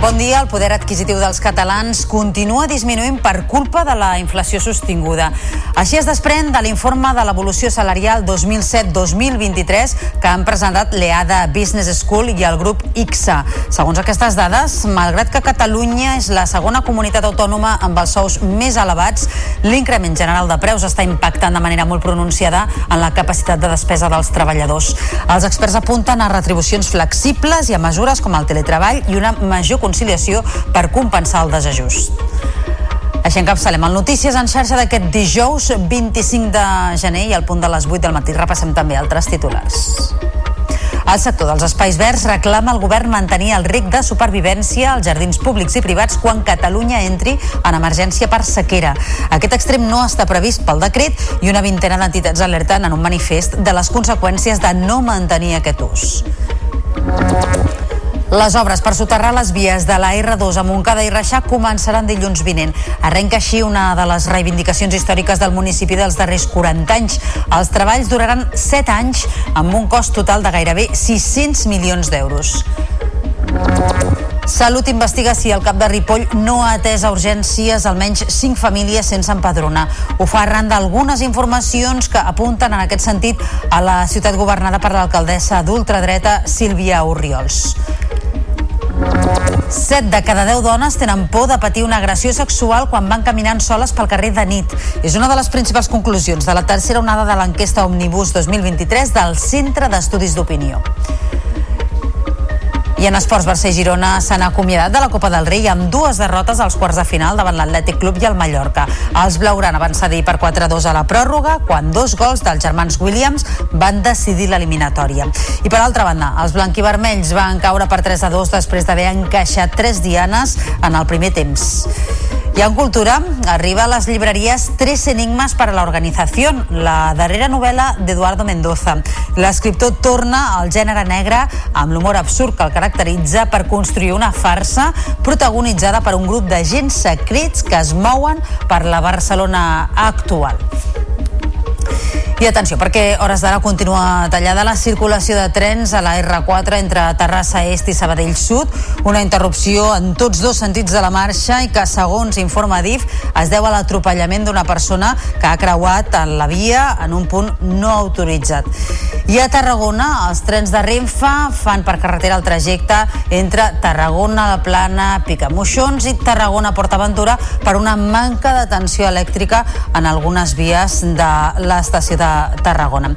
Bon dia. El poder adquisitiu dels catalans continua disminuint per culpa de la inflació sostinguda. Així es desprèn de l'informe de l'evolució salarial 2007-2023 que han presentat l'EADA Business School i el grup ICSA. Segons aquestes dades, malgrat que Catalunya és la segona comunitat autònoma amb els sous més elevats, l'increment general de preus està impactant de manera molt pronunciada en la capacitat de despesa dels treballadors. Els experts apunten a retribucions flexibles i a mesures com el teletreball i una major conciliació per compensar el desajust. Així encapçalem el Notícies en xarxa d'aquest dijous 25 de gener i al punt de les 8 del matí repassem també altres titulars. El sector dels espais verds reclama al govern mantenir el ric de supervivència als jardins públics i privats quan Catalunya entri en emergència per sequera. Aquest extrem no està previst pel decret i una vintena d'entitats alerten en un manifest de les conseqüències de no mantenir aquest ús. Les obres per soterrar les vies de la R2 a Montcada i Reixà començaran dilluns vinent. Arrenca així una de les reivindicacions històriques del municipi dels darrers 40 anys. Els treballs duraran 7 anys amb un cost total de gairebé 600 milions d'euros. Salut investiga si el cap de Ripoll no ha atès a urgències almenys 5 famílies sense empadronar. Ho fa arran d'algunes informacions que apunten en aquest sentit a la ciutat governada per l'alcaldessa d'ultradreta Sílvia Oriols. 7 de cada 10 dones tenen por de patir una agressió sexual quan van caminant soles pel carrer de nit. És una de les principals conclusions de la tercera onada de l'enquesta Omnibus 2023 del Centre d'Estudis d'Opinió. I en esports, Barça i Girona s'han acomiadat de la Copa del Rei amb dues derrotes als quarts de final davant l'Atlètic Club i el Mallorca. Els blaugrana van cedir per 4-2 a la pròrroga quan dos gols dels germans Williams van decidir l'eliminatòria. I per altra banda, els blanquivermells van caure per 3-2 després d'haver encaixat tres dianes en el primer temps. I en cultura arriba a les llibreries Tres enigmes per la organització, la darrera novel·la d'Eduardo Mendoza. L'escriptor torna al gènere negre amb l'humor absurd que el caracteritza per construir una farsa protagonitzada per un grup d'agents secrets que es mouen per la Barcelona actual. I atenció, perquè hores d'ara continua tallada la circulació de trens a la R4 entre Terrassa Est i Sabadell Sud, una interrupció en tots dos sentits de la marxa i que, segons informa DIF, es deu a l'atropellament d'una persona que ha creuat en la via en un punt no autoritzat. I a Tarragona, els trens de Renfe fan per carretera el trajecte entre Tarragona, la Plana, Picamoixons i Tarragona-Portaventura per una manca de tensió elèctrica en algunes vies de l'estació de Tarragona.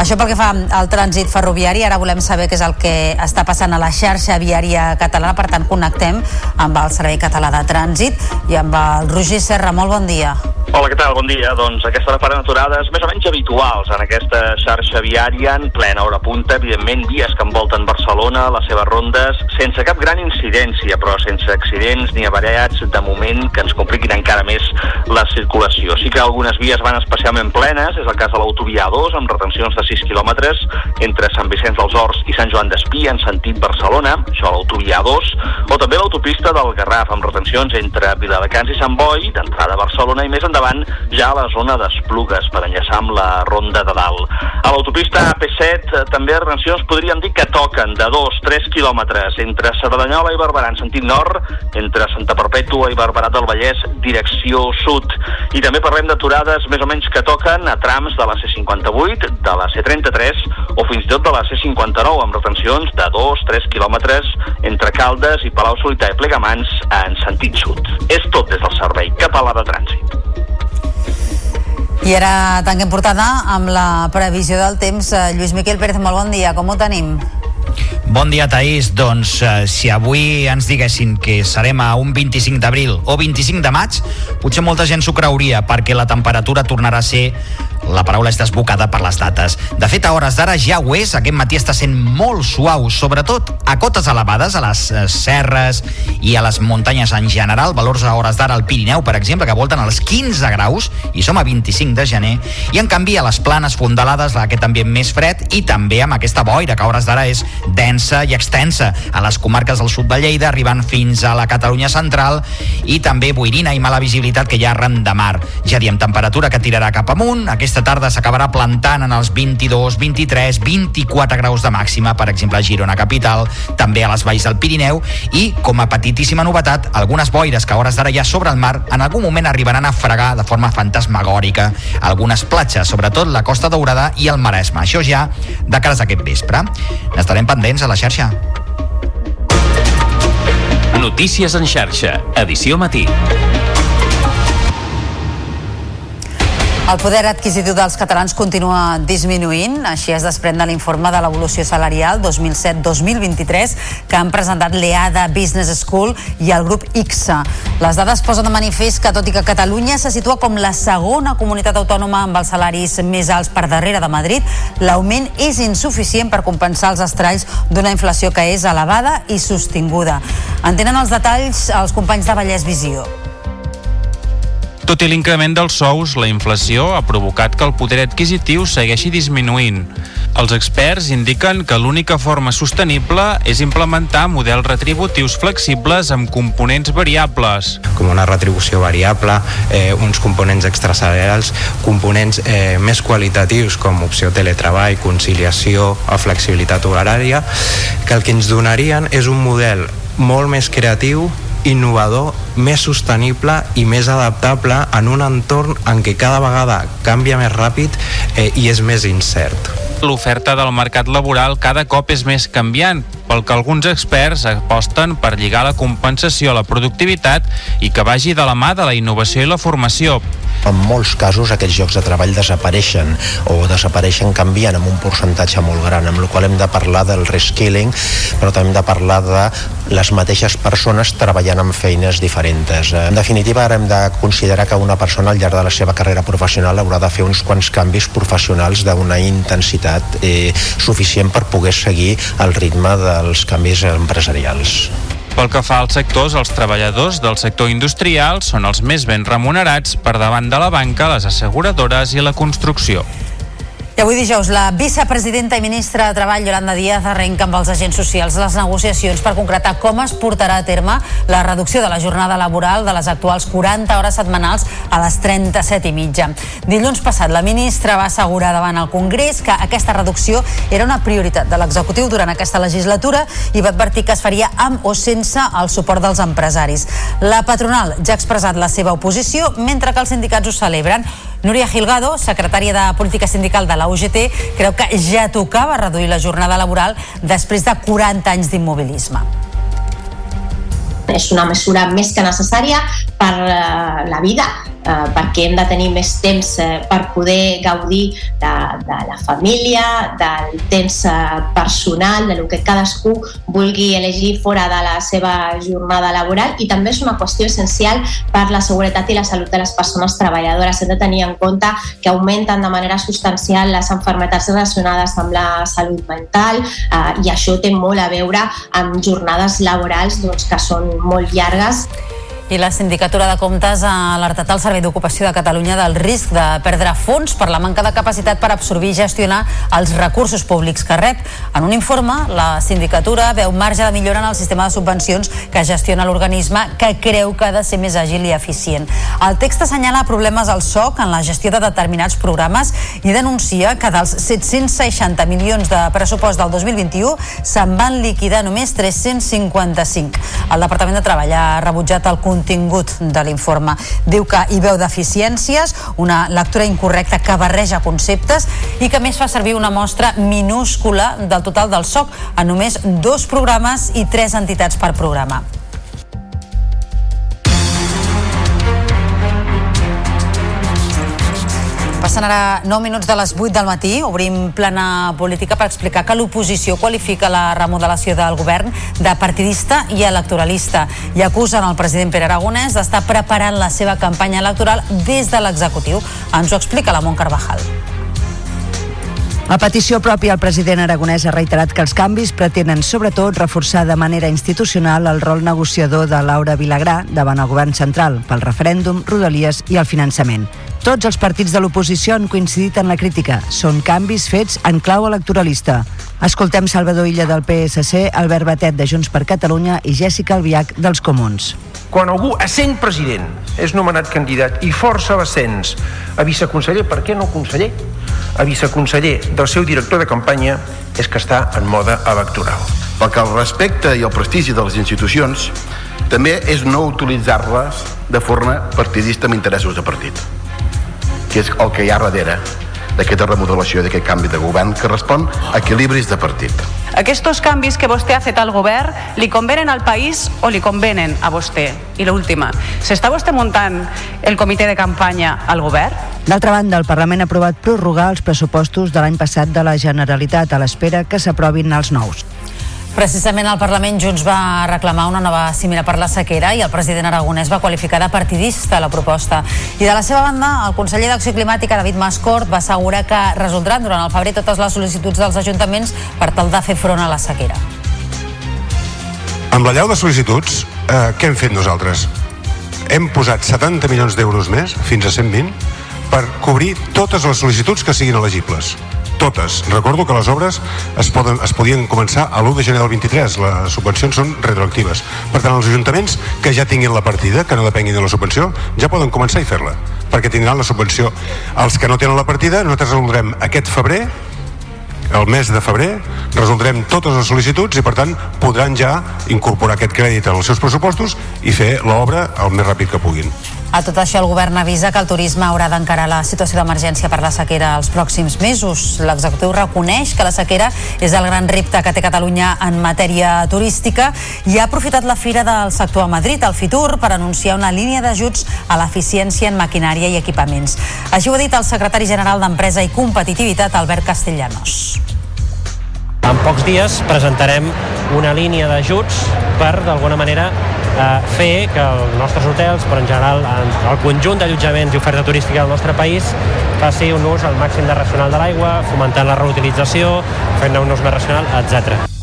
Això pel que fa al trànsit ferroviari, ara volem saber què és el que està passant a la xarxa viària catalana, per tant connectem amb el Servei Català de Trànsit i amb el Roger Serra. Molt bon dia. Hola, què tal? Bon dia. Doncs aquesta hora faran aturades més o menys habituals en aquesta xarxa viària en plena hora punta. Evidentment, vies que envolten Barcelona, les seves rondes, sense cap gran incidència, però sense accidents ni avariats de moment que ens compliquin encara més la circulació. Sí que algunes vies van especialment plenes, és el cas de l'autovia 2, amb retencions de 6 quilòmetres entre Sant Vicenç dels Horts i Sant Joan d'Espí en sentit Barcelona, això a l'autovia 2, o també l'autopista del Garraf, amb retencions entre Viladecans i Sant Boi, d'entrada a Barcelona i més endavant ja a la zona d'Esplugues per enllaçar amb la ronda de dalt. A l'autopista AP7 eh, també retencions podríem dir que toquen de 2-3 quilòmetres entre Cerdanyola i Barberà en sentit nord, entre Santa Perpètua i Barberà del Vallès direcció sud. I també parlem d'aturades més o menys que toquen a trams de la C58, de la C33 o fins i tot de la C59 amb retencions de 2-3 quilòmetres entre Caldes i Palau Solità i Plegamans en sentit sud. És tot des del servei català de trànsit. I ara tanquem portada amb la previsió del temps. Eh, Lluís Miquel Pérez, molt bon dia. Com ho tenim? Bon dia, Taís. Doncs eh, si avui ens diguessin que serem a un 25 d'abril o 25 de maig, potser molta gent s'ho creuria perquè la temperatura tornarà a ser la paraula és desbocada per les dates. De fet, a hores d'ara ja ho és. Aquest matí està sent molt suau, sobretot a cotes elevades, a les eh, serres i a les muntanyes en general. Valors a hores d'ara al Pirineu, per exemple, que volten als 15 graus i som a 25 de gener. I en canvi a les planes fondalades aquest ambient més fred i també amb aquesta boira que a hores d'ara és densa i extensa a les comarques del sud de Lleida, arribant fins a la Catalunya central i també boirina i mala visibilitat que hi ha arran de mar. Ja diem temperatura que tirarà cap amunt, aquesta Aquesta tarda s'acabarà plantant en els 22, 23, 24 graus de màxima, per exemple a Girona capital, també a les valls del Pirineu i, com a petitíssima novetat, algunes boires que a hores d'ara ja sobre el mar en algun moment arribaran a fregar de forma fantasmagòrica algunes platges, sobretot la Costa Daurada i el Maresme. Això ja de cares a aquest vespre. N'estarem pendents a la xarxa. Notícies en xarxa, edició matí. El poder adquisitiu dels catalans continua disminuint, així es desprèn de l'informe de l'evolució salarial 2007-2023 que han presentat l'EADA Business School i el grup ICSA. Les dades posen de manifest que, tot i que Catalunya se situa com la segona comunitat autònoma amb els salaris més alts per darrere de Madrid, l'augment és insuficient per compensar els estralls d'una inflació que és elevada i sostinguda. En tenen els detalls els companys de Vallès Visió. Tot i l'increment dels sous, la inflació ha provocat que el poder adquisitiu segueixi disminuint. Els experts indiquen que l'única forma sostenible és implementar models retributius flexibles amb components variables. Com una retribució variable, eh, uns components extrasalarials, components eh, més qualitatius com opció teletreball, conciliació o flexibilitat horària, que el que ens donarien és un model molt més creatiu innovador, més sostenible i més adaptable en un entorn en què cada vegada canvia més ràpid eh, i és més incert. L'oferta del mercat laboral cada cop és més canviant, pel que alguns experts aposten per lligar la compensació a la productivitat i que vagi de la mà de la innovació i la formació. En molts casos aquests llocs de treball desapareixen o desapareixen canviant amb un percentatge molt gran, amb la qual hem de parlar del reskilling, però també hem de parlar de les mateixes persones treballant en feines diferents. En definitiva, ara hem de considerar que una persona al llarg de la seva carrera professional haurà de fer uns quants canvis professionals d'una intensitat eh, suficient per poder seguir el ritme dels canvis empresarials. Pel que fa als sectors, els treballadors del sector industrial són els més ben remunerats per davant de la banca, les asseguradores i la construcció. I avui dijous, la vicepresidenta i ministra de Treball, Yolanda Díaz, arrenca amb els agents socials les negociacions per concretar com es portarà a terme la reducció de la jornada laboral de les actuals 40 hores setmanals a les 37 i mitja. Dilluns passat, la ministra va assegurar davant el Congrés que aquesta reducció era una prioritat de l'executiu durant aquesta legislatura i va advertir que es faria amb o sense el suport dels empresaris. La patronal ja ha expressat la seva oposició, mentre que els sindicats ho celebren. Núria Gilgado, secretària de Política Sindical de la UGT, creu que ja tocava reduir la jornada laboral després de 40 anys d'immobilisme és una mesura més que necessària per eh, la vida, eh, perquè hem de tenir més temps eh, per poder gaudir de, de la família, del temps eh, personal, de lo que cadascú vulgui elegir fora de la seva jornada laboral i també és una qüestió essencial per la seguretat i la salut de les persones treballadores. Hem de tenir en compte que augmenten de manera substancial les enfermetats relacionades amb la salut mental eh, i això té molt a veure amb jornades laborals doncs, que són molt llargues. I la Sindicatura de Comptes ha alertat el Servei d'Ocupació de Catalunya del risc de perdre fons per la manca de capacitat per absorbir i gestionar els recursos públics que rep. En un informe, la Sindicatura veu marge de millora en el sistema de subvencions que gestiona l'organisme, que creu que ha de ser més àgil i eficient. El text assenyala problemes al SOC en la gestió de determinats programes i denuncia que dels 760 milions de pressupost del 2021 se'n van liquidar només 355. El Departament de Treball ha rebutjat el contingut de l'informe. Diu que hi veu deficiències, una lectura incorrecta que barreja conceptes i que més fa servir una mostra minúscula del total del SOC a només dos programes i tres entitats per programa. Passen ara 9 minuts de les 8 del matí. Obrim plana política per explicar que l'oposició qualifica la remodelació del govern de partidista i electoralista i acusen el president Pere Aragonès d'estar preparant la seva campanya electoral des de l'executiu. Ens ho explica la Mont Carvajal. A petició pròpia, el president aragonès ha reiterat que els canvis pretenen sobretot reforçar de manera institucional el rol negociador de Laura Vilagrà davant el govern central pel referèndum, rodalies i el finançament. Tots els partits de l'oposició han coincidit en la crítica. Són canvis fets en clau electoralista. Escoltem Salvador Illa del PSC, Albert Batet de Junts per Catalunya i Jèssica Albiach dels Comuns quan algú, a sent president, és nomenat candidat i força l'ascens a viceconseller, per què no conseller? A viceconseller del seu director de campanya és que està en moda electoral. Perquè el respecte i el prestigi de les institucions també és no utilitzar-les de forma partidista amb interessos de partit, que és el que hi ha darrere d'aquesta remodelació, d'aquest canvi de govern que respon a equilibris de partit. Aquests canvis que vostè ha fet al govern li convenen al país o li convenen a vostè? I l'última, s'està vostè muntant el comitè de campanya al govern? D'altra banda, el Parlament ha aprovat prorrogar els pressupostos de l'any passat de la Generalitat a l'espera que s'aprovin els nous. Precisament el Parlament Junts va reclamar una nova cimera per la sequera i el president Aragonès va qualificar de partidista la proposta. I de la seva banda, el conseller d'Acció Climàtica, David Mascort, va assegurar que resoldran durant el febrer totes les sol·licituds dels ajuntaments per tal de fer front a la sequera. Amb la llau de sol·licituds, eh, què hem fet nosaltres? Hem posat 70 milions d'euros més, fins a 120, per cobrir totes les sol·licituds que siguin elegibles totes. Recordo que les obres es, poden, es podien començar a l'1 de gener del 23, les subvencions són retroactives. Per tant, els ajuntaments que ja tinguin la partida, que no depenguin de la subvenció, ja poden començar a fer-la, perquè tindran la subvenció. Els que no tenen la partida, nosaltres resoldrem aquest febrer el mes de febrer resoldrem totes les sol·licituds i per tant podran ja incorporar aquest crèdit als seus pressupostos i fer l'obra el més ràpid que puguin. A tot això, el govern avisa que el turisme haurà d'encarar la situació d'emergència per la sequera els pròxims mesos. L'executiu reconeix que la sequera és el gran repte que té Catalunya en matèria turística i ha aprofitat la fira del sector a Madrid, al Fitur, per anunciar una línia d'ajuts a l'eficiència en maquinària i equipaments. Així ho ha dit el secretari general d'Empresa i Competitivitat, Albert Castellanos. En pocs dies presentarem una línia d'ajuts per, d'alguna manera, eh, fer que els nostres hotels, però en general el conjunt d'allotjaments i oferta turística del nostre país faci un ús al màxim de racional de l'aigua, fomentant la reutilització, fent un ús més racional, etc.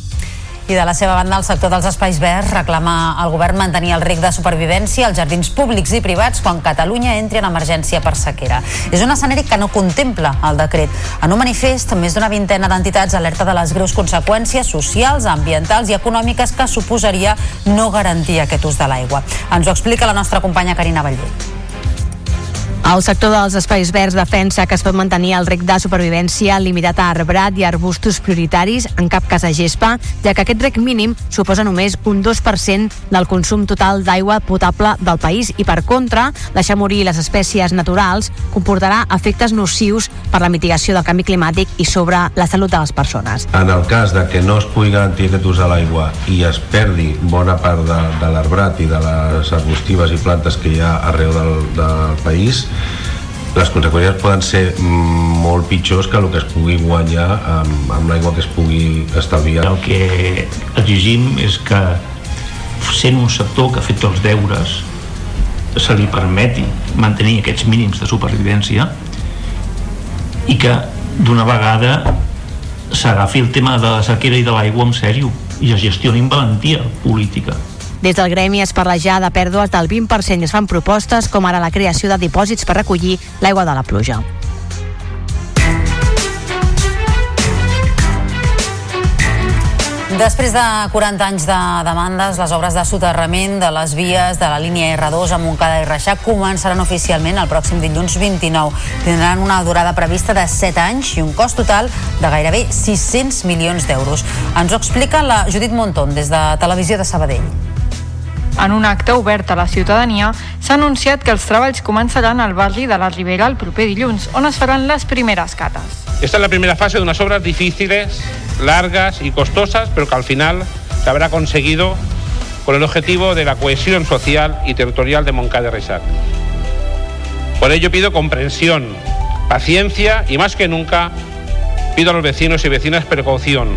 I de la seva banda, el sector dels espais verds reclama al govern mantenir el rec de supervivència als jardins públics i privats quan Catalunya entri en emergència per sequera. És un escenari que no contempla el decret. En un manifest, més d'una vintena d'entitats alerta de les greus conseqüències socials, ambientals i econòmiques que suposaria no garantir aquest ús de l'aigua. Ens ho explica la nostra companya Carina Vallvé. El sector dels espais verds defensa que es pot mantenir el rec de supervivència limitat a arbrat i arbustos prioritaris, en cap cas a gespa, ja que aquest rec mínim suposa només un 2% del consum total d'aigua potable del país i, per contra, deixar morir les espècies naturals comportarà efectes nocius per la mitigació del canvi climàtic i sobre la salut de les persones. En el cas de que no es pugui garantir aquest ús de l'aigua i es perdi bona part de, de l'arbrat i de les arbustives i plantes que hi ha arreu del, del país, les conseqüències poden ser molt pitjors que el que es pugui guanyar amb, amb l'aigua que es pugui estalviar. El que exigim és que sent un sector que ha fet els deures se li permeti mantenir aquests mínims de supervivència i que d'una vegada s'agafi el tema de la sequera i de l'aigua en sèrio i es gestioni amb valentia política. Des del gremi es parla ja de pèrdues del 20% i es fan propostes com ara la creació de dipòsits per recollir l'aigua de la pluja. Després de 40 anys de demandes, les obres de soterrament de les vies de la línia R2 a Montcada i Reixac començaran oficialment el pròxim dilluns 29. Tindran una durada prevista de 7 anys i un cost total de gairebé 600 milions d'euros. Ens ho explica la Judit Monton des de Televisió de Sabadell. En un acte obert a la ciutadania, s'ha anunciat que els treballs començaran al barri de la Ribera el proper dilluns, on es faran les primeres cates. Esta es la primera fase de unas obras difíciles, largas y costosas, pero que al final se habrá conseguido con el objetivo de la cohesión social y territorial de Moncada Resac. Por ello pido comprensión, paciencia y más que nunca pido a los vecinos y vecinas precaución,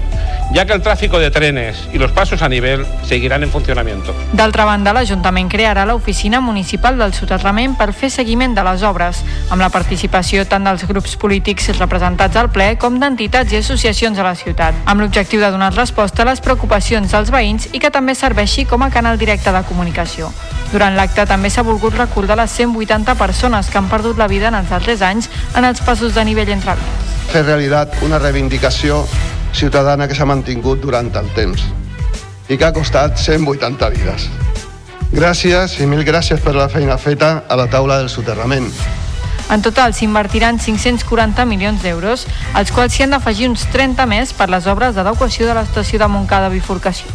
ya que el tráfico de trenes y los pasos a nivel seguirán en funcionamiento. D'altra banda, l'Ajuntament crearà l'Oficina Municipal del Soterrament per fer seguiment de les obres, amb la participació tant dels grups polítics representats al ple com d'entitats i associacions a la ciutat, amb l'objectiu de donar resposta a les preocupacions dels veïns i que també serveixi com a canal directe de comunicació. Durant l'acte també s'ha volgut recordar les 180 persones que han perdut la vida en els darrers anys en els passos de nivell entre vies. Fer realitat una reivindicació ciutadana que s'ha mantingut durant el temps i que ha costat 180 vides. Gràcies i mil gràcies per la feina feta a la taula del soterrament. En total s'invertiran 540 milions d'euros, als quals s'hi han d'afegir uns 30 més per les obres d'adequació de l'estació de Montcada Bifurcació.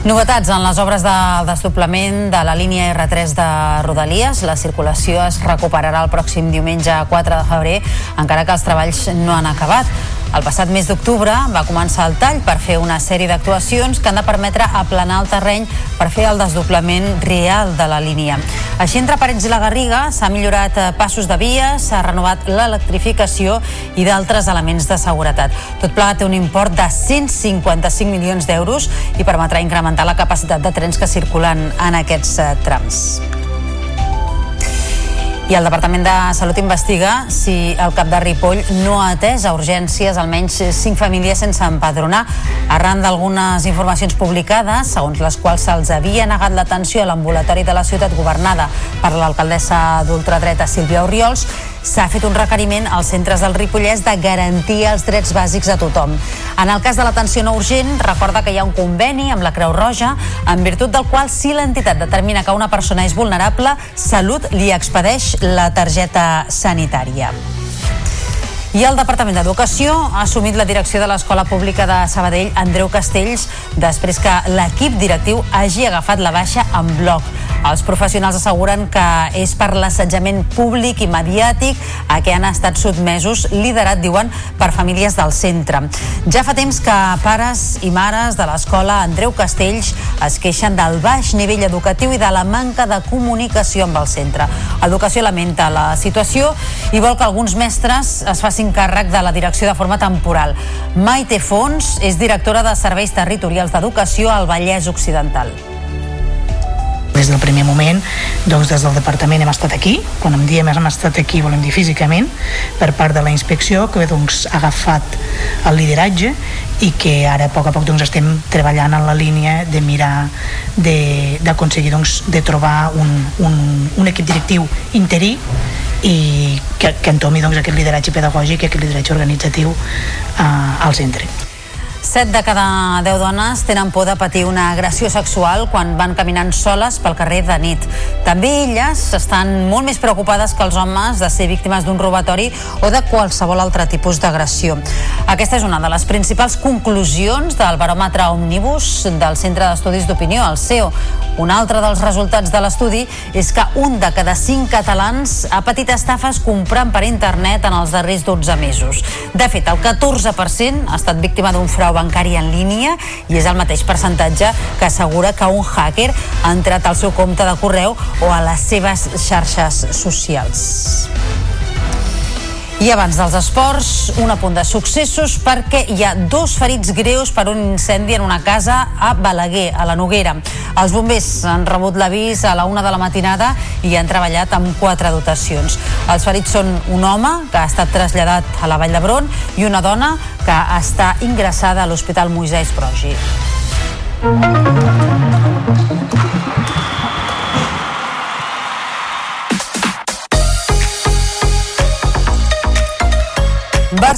Novetats en les obres de desdoblament de la línia R3 de Rodalies. La circulació es recuperarà el pròxim diumenge 4 de febrer, encara que els treballs no han acabat. El passat mes d'octubre va començar el tall per fer una sèrie d'actuacions que han de permetre aplanar el terreny per fer el desdoblament real de la línia. Així, entre Parets i la Garriga s'ha millorat eh, passos de via, s'ha renovat l'electrificació i d'altres elements de seguretat. Tot plegat té un import de 155 milions d'euros i permetrà incrementar la capacitat de trens que circulen en aquests eh, trams. I el Departament de Salut investiga si el cap de Ripoll no ha atès a urgències almenys 5 famílies sense empadronar arran d'algunes informacions publicades segons les quals se'ls havia negat l'atenció a l'ambulatori de la ciutat governada per l'alcaldessa d'ultradreta Sílvia Oriols s'ha fet un requeriment als centres del Ripollès de garantir els drets bàsics a tothom. En el cas de l'atenció no urgent, recorda que hi ha un conveni amb la Creu Roja en virtut del qual si l'entitat determina que una persona és vulnerable, Salut li expedeix la targeta sanitària. I el Departament d'Educació ha assumit la direcció de l'Escola Pública de Sabadell, Andreu Castells, després que l'equip directiu hagi agafat la baixa en bloc. Els professionals asseguren que és per l'assetjament públic i mediàtic a què han estat sotmesos, liderat, diuen, per famílies del centre. Ja fa temps que pares i mares de l'escola Andreu Castells es queixen del baix nivell educatiu i de la manca de comunicació amb el centre. Educació lamenta la situació i vol que alguns mestres es facin càrrec de la direcció de forma temporal. Maite Fons és directora de Serveis Territorials d'Educació al Vallès Occidental. Des del primer moment, doncs des del departament hem estat aquí, quan em diem hem estat aquí volem dir físicament, per part de la inspecció que doncs, ha agafat el lideratge i que ara a poc a poc doncs, estem treballant en la línia de mirar d'aconseguir doncs, de trobar un, un, un equip directiu interí i que, que entomi doncs, aquest lideratge pedagògic i aquest lideratge organitzatiu eh, al centre. 7 de cada 10 dones tenen por de patir una agressió sexual quan van caminant soles pel carrer de nit. També elles estan molt més preocupades que els homes de ser víctimes d'un robatori o de qualsevol altre tipus d'agressió. Aquesta és una de les principals conclusions del baròmetre Omnibus del Centre d'Estudis d'Opinió, el CEO. Un altre dels resultats de l'estudi és que un de cada 5 catalans ha patit estafes comprant per internet en els darrers 12 mesos. De fet, el 14% ha estat víctima d'un frau bancari en línia i és el mateix percentatge que assegura que un hacker ha entrat al seu compte de correu o a les seves xarxes socials. I abans dels esports, un apunt de successos perquè hi ha dos ferits greus per un incendi en una casa a Balaguer, a la Noguera. Els bombers han rebut l'avís a la una de la matinada i han treballat amb quatre dotacions. Els ferits són un home que ha estat traslladat a la Vall d'Hebron i una dona que està ingressada a l'Hospital Moisès Progi.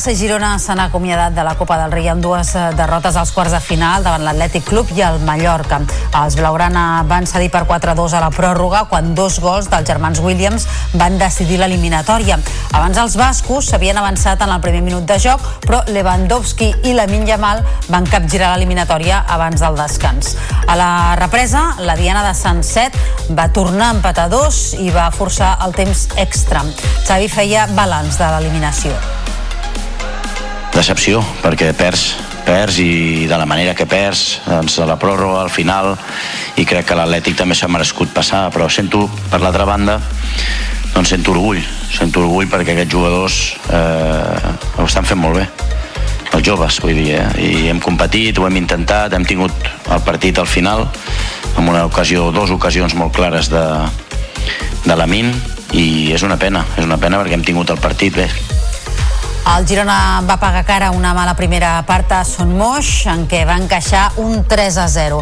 Barça i Girona s'han acomiadat de la Copa del Rei amb dues eh, derrotes als quarts de final davant l'Atlètic Club i el Mallorca. Els Blaugrana van cedir per 4-2 a la pròrroga quan dos gols dels germans Williams van decidir l'eliminatòria. Abans els bascos s'havien avançat en el primer minut de joc, però Lewandowski i la Yamal van capgirar l'eliminatòria abans del descans. A la represa, la Diana de Sant Set va tornar a empatar dos i va forçar el temps extra. Xavi feia balanç de l'eliminació decepció, perquè perds perds i de la manera que perds doncs de la pròrroga al final i crec que l'Atlètic també s'ha merescut passar però sento per l'altra banda doncs sento orgull sento orgull perquè aquests jugadors eh, ho estan fent molt bé els joves, vull dir, eh? i hem competit, ho hem intentat, hem tingut el partit al final amb una ocasió, dues ocasions molt clares de, de la Min i és una pena, és una pena perquè hem tingut el partit bé, el Girona va pagar cara una mala primera part a Son Moix, en què va encaixar un 3 a 0.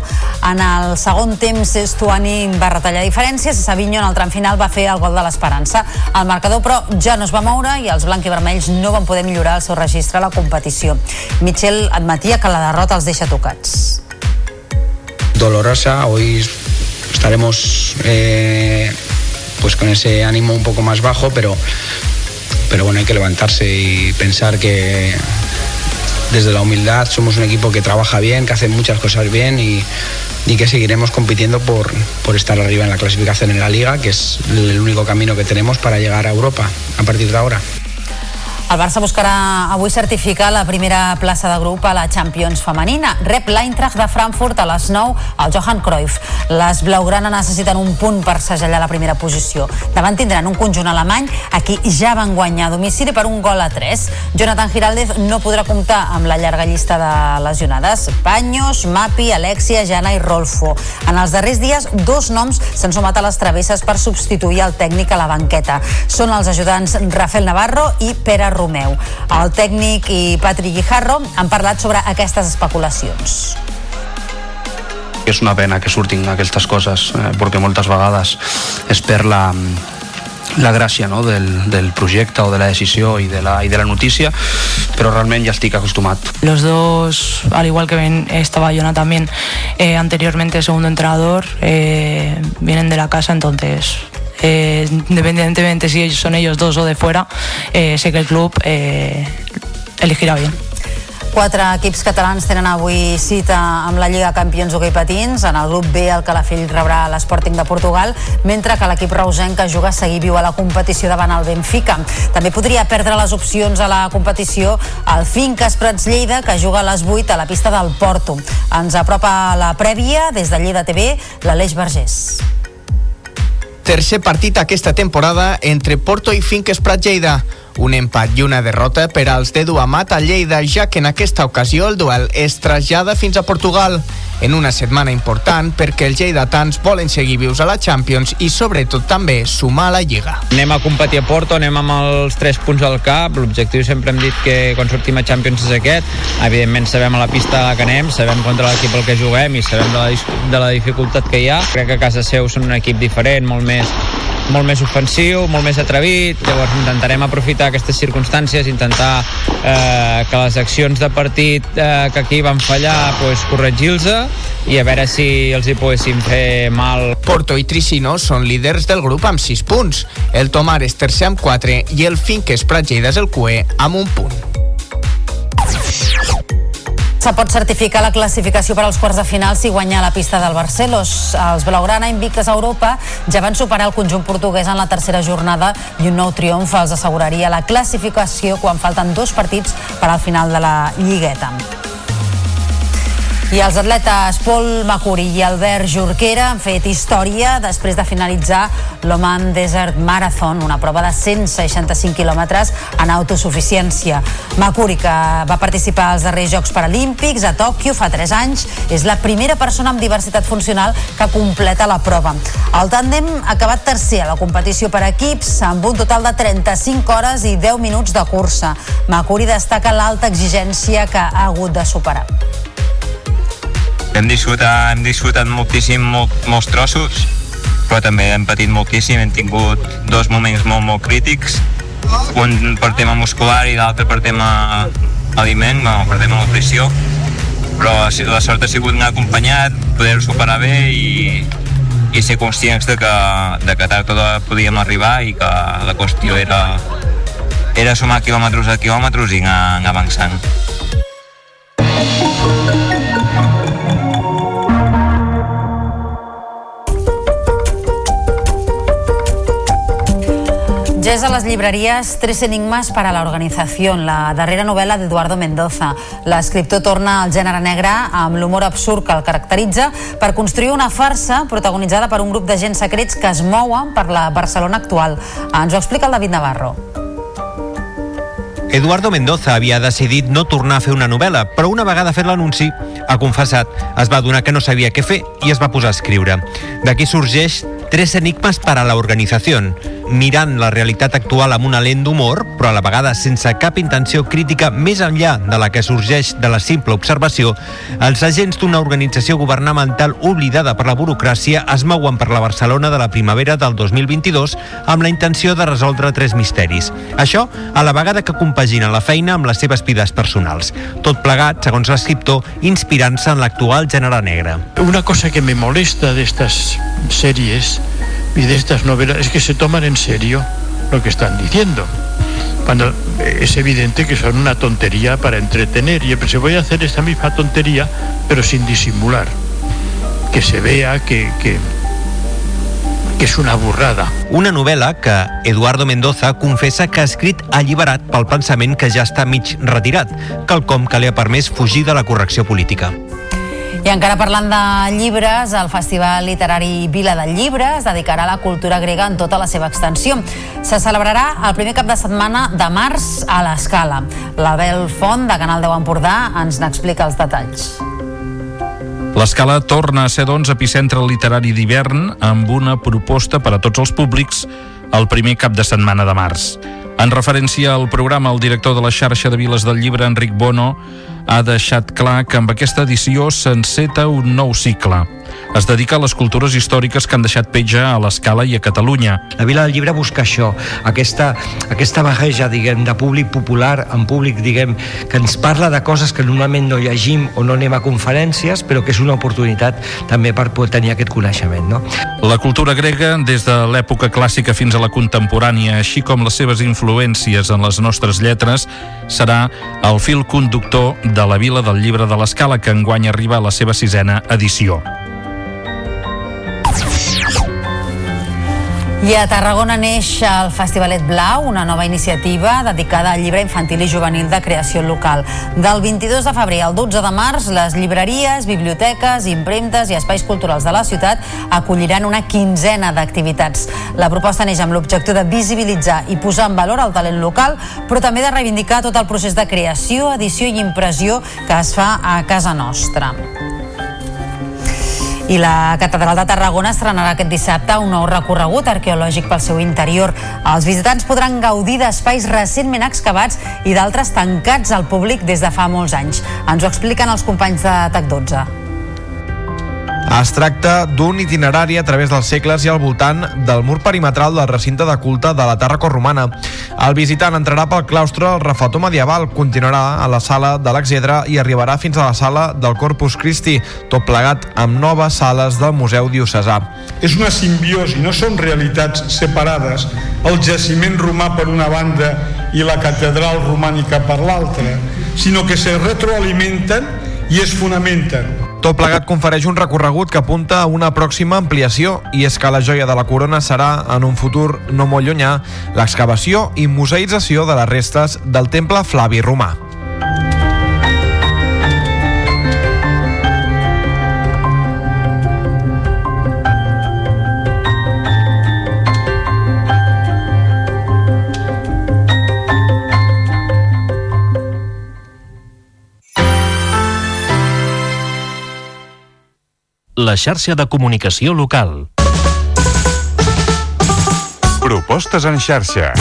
En el segon temps, Estuani va retallar diferències i Savinho en el tram final va fer el gol de l'esperança. El marcador, però, ja no es va moure i els blanc i vermells no van poder millorar el seu registre a la competició. Michel admetia que la derrota els deixa tocats. Dolorosa, hoy estaremos eh, pues con ese ánimo un poco más bajo, pero, pero bueno, hay que levantarse y pensar que desde la humildad somos un equipo que trabaja bien, que hace muchas cosas bien y, y que seguiremos compitiendo por, por estar arriba en la clasificación en la liga, que es el único camino que tenemos para llegar a Europa a partir de ahora. El Barça buscarà avui certificar la primera plaça de grup a la Champions femenina. Rep l'Eintracht de Frankfurt a les 9 al Johan Cruyff. Les blaugrana necessiten un punt per segellar la primera posició. Davant tindran un conjunt alemany a qui ja van guanyar a domicili per un gol a 3. Jonathan Giraldez no podrà comptar amb la llarga llista de lesionades. Paños, Mapi, Alexia, Jana i Rolfo. En els darrers dies, dos noms s'han sumat a les travesses per substituir el tècnic a la banqueta. Són els ajudants Rafael Navarro i Pere Romeu. El tècnic i Patrick Guijarro han parlat sobre aquestes especulacions. És una pena que surtin aquestes coses, eh, perquè moltes vegades es perd la, la gràcia no? del, del projecte o de la decisió i de la, i de la notícia, però realment ja estic acostumat. Los dos, al igual que ven, estaba Jonah también eh, anteriormente segundo entrenador, eh, vienen de la casa, entonces eh, independientemente si ellos son ellos dos o de fuera, eh, sé que el club eh, elegirá bien. Quatre equips catalans tenen avui cita amb la Lliga Campions d'Hockey Patins. En el grup B el Calafell rebrà l'Sporting de Portugal, mentre que l'equip reusenc que juga a seguir viu a la competició davant el Benfica. També podria perdre les opcions a la competició el Finques Prats Lleida, que juga a les 8 a la pista del Porto. Ens apropa la prèvia des de Lleida TV, l'Aleix Vergés. Tercer partit aquesta temporada entre Porto i Finques Prat Lleida. Un empat i una derrota per als d'Edu Amat a Lleida, ja que en aquesta ocasió el duel es trasllada fins a Portugal. En una setmana important perquè els lleidatans volen seguir vius a la Champions i sobretot també sumar a la Lliga. Anem a competir a Porto, anem amb els 3 punts al cap. L'objectiu sempre hem dit que quan sortim a Champions és aquest. Evidentment sabem a la pista que anem, sabem contra l'equip al que juguem i sabem de la, de la dificultat que hi ha. Crec que a casa seu són un equip diferent, molt més molt més ofensiu, molt més atrevit, llavors intentarem aprofitar aquestes circumstàncies, intentar eh, que les accions de partit eh, que aquí van fallar, pues, corregir-los i a veure si els hi poguéssim fer mal. Porto i Tricino són líders del grup amb 6 punts. El Tomar és tercer amb 4 i el Finques Prat Lleida és el QE amb un punt. Se pot certificar la classificació per als quarts de final si guanya la pista del Barcelos. Els Blaugrana, invictes a Europa, ja van superar el conjunt portuguès en la tercera jornada i un nou triomf els asseguraria la classificació quan falten dos partits per al final de la Lligueta. I els atletes Pol Macuri i Albert Jorquera han fet història després de finalitzar l'Oman Desert Marathon, una prova de 165 quilòmetres en autosuficiència. Macuri, que va participar als darrers Jocs Paralímpics a Tòquio fa 3 anys, és la primera persona amb diversitat funcional que completa la prova. El tàndem ha acabat tercer a la competició per equips amb un total de 35 hores i 10 minuts de cursa. Macuri destaca l'alta exigència que ha hagut de superar. Hem disfrutat, hem disfrutat moltíssim molt, molts trossos, però també hem patit moltíssim, hem tingut dos moments molt, molt crítics, un per tema muscular i l'altre per tema aliment, no, per tema nutrició, però la sort ha sigut anar acompanyat, poder-ho superar bé i, i ser conscients de que, de que tard o d'hora podíem arribar i que la qüestió era, era sumar quilòmetres a quilòmetres i anar, anar avançant. És a les llibreries Tres enigmes para la organización, la darrera novel·la d'Eduardo Mendoza. L'escriptor torna al gènere negre amb l'humor absurd que el caracteritza per construir una farsa protagonitzada per un grup d'agents secrets que es mouen per la Barcelona actual. Ens ho explica el David Navarro. Eduardo Mendoza havia decidit no tornar a fer una novel·la, però una vegada fet l'anunci, ha confessat, es va donar que no sabia què fer i es va posar a escriure. D'aquí sorgeix Tres enigmes para la organizació, mirant la realitat actual amb una lent d'humor, però a la vegada sense cap intenció crítica més enllà de la que sorgeix de la simple observació, els agents d'una organització governamental oblidada per la burocràcia es mouen per la Barcelona de la primavera del 2022 amb la intenció de resoldre tres misteris. Això a la vegada que comparteix compagina la feina amb les seves vides personals. Tot plegat, segons l'escriptor, inspirant-se en l'actual gènere negre. Una cosa que me molesta de estas series y de estas novelas es que se toman en serio lo que están diciendo. Cuando es evidente que son una tontería para entretener. Y se voy a hacer esta misma tontería, pero sin disimular. Que se vea que, que, que és una borrada. Una novel·la que Eduardo Mendoza confessa que ha escrit alliberat pel pensament que ja està mig retirat, quelcom que li ha permès fugir de la correcció política. I encara parlant de llibres, el Festival Literari Vila del Llibre es dedicarà a la cultura grega en tota la seva extensió. Se celebrarà el primer cap de setmana de març a l'Escala. L'Abel Font, de Canal 10 Empordà, ens n'explica els detalls. L'Escala torna a ser, doncs, epicentre literari d'hivern amb una proposta per a tots els públics el primer cap de setmana de març. En referència al programa, el director de la xarxa de Viles del Llibre, Enric Bono, ha deixat clar que amb aquesta edició s'enceta un nou cicle es dedica a les cultures històriques que han deixat petja a l'escala i a Catalunya. La Vila del Llibre busca això, aquesta, aquesta barreja, diguem, de públic popular en públic, diguem, que ens parla de coses que normalment no llegim o no anem a conferències, però que és una oportunitat també per poder tenir aquest coneixement. No? La cultura grega, des de l'època clàssica fins a la contemporània, així com les seves influències en les nostres lletres, serà el fil conductor de la Vila del Llibre de l'Escala, que enguany arriba a la seva sisena edició. I a Tarragona neix el Festivalet Blau, una nova iniciativa dedicada al llibre infantil i juvenil de creació local. Del 22 de febrer al 12 de març, les llibreries, biblioteques, impremtes i espais culturals de la ciutat acolliran una quinzena d'activitats. La proposta neix amb l'objectiu de visibilitzar i posar en valor el talent local, però també de reivindicar tot el procés de creació, edició i impressió que es fa a casa nostra. I la Catedral de Tarragona estrenarà aquest dissabte un nou recorregut arqueològic pel seu interior. Els visitants podran gaudir d'espais recentment excavats i d'altres tancats al públic des de fa molts anys. Ens ho expliquen els companys de TAC12. Es tracta d'un itinerari a través dels segles i al voltant del mur perimetral del recinte de culte de la Tàrraco romana. El visitant entrarà pel claustre al refletor medieval, continuarà a la sala de l'Exedra i arribarà fins a la sala del Corpus Christi, tot plegat amb noves sales del Museu Diocesà. És una simbiosi, no són realitats separades, el jaciment romà per una banda i la catedral romànica per l'altra, sinó que se retroalimenten i es fonamenten. Tot plegat confereix un recorregut que apunta a una pròxima ampliació i és que la joia de la corona serà, en un futur no molt llunyà, l'excavació i museïtzació de les restes del temple Flavi Romà. La xarxa de comunicació local. Propostes en xarxa.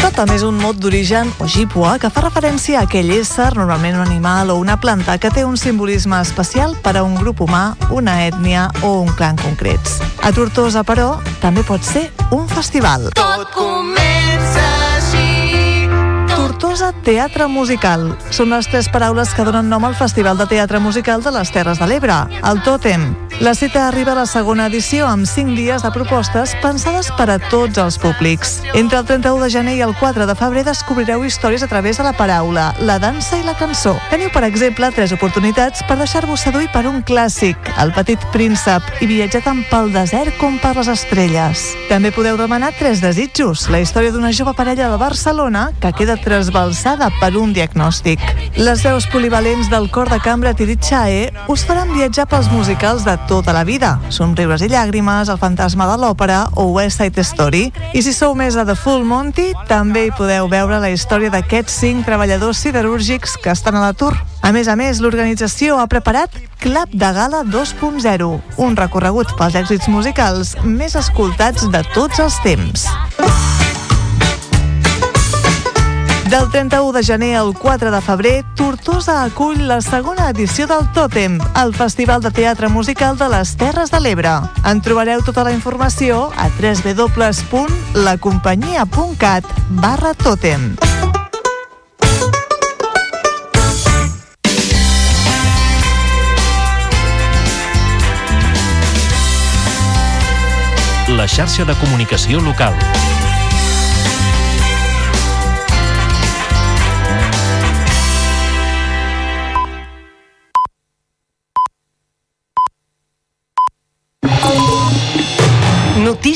Totem és un mot d'origen ojibwa que fa referència a aquell ésser, normalment un animal o una planta, que té un simbolisme especial per a un grup humà, una ètnia o un clan concrets. A Tortosa, però, també pot ser un festival. Tot comença. Tortosa Teatre Musical. Són les tres paraules que donen nom al Festival de Teatre Musical de les Terres de l'Ebre, el Tòtem. La cita arriba a la segona edició amb 5 dies de propostes pensades per a tots els públics. Entre el 31 de gener i el 4 de febrer descobrireu històries a través de la paraula, la dansa i la cançó. Teniu, per exemple, tres oportunitats per deixar-vos seduir per un clàssic, El petit príncep, i viatjar tant pel desert com per les estrelles. També podeu demanar tres desitjos, la història d'una jove parella de Barcelona que queda trasbalsada per un diagnòstic. Les veus polivalents del cor de cambra Tirit Chae us faran viatjar pels musicals de tota la vida, Somriures i llàgrimes, El fantasma de l'òpera o West Side Story. I si sou més a The Full Monty, també hi podeu veure la història d'aquests cinc treballadors siderúrgics que estan a l'atur. A més a més, l'organització ha preparat Club de Gala 2.0, un recorregut pels èxits musicals més escoltats de tots els temps. Del 31 de gener al 4 de febrer, Tortosa acull la segona edició del Tòtem, el Festival de Teatre Musical de les Terres de l'Ebre. En trobareu tota la informació a www.lacompanyia.cat barra Tòtem. La xarxa de comunicació local.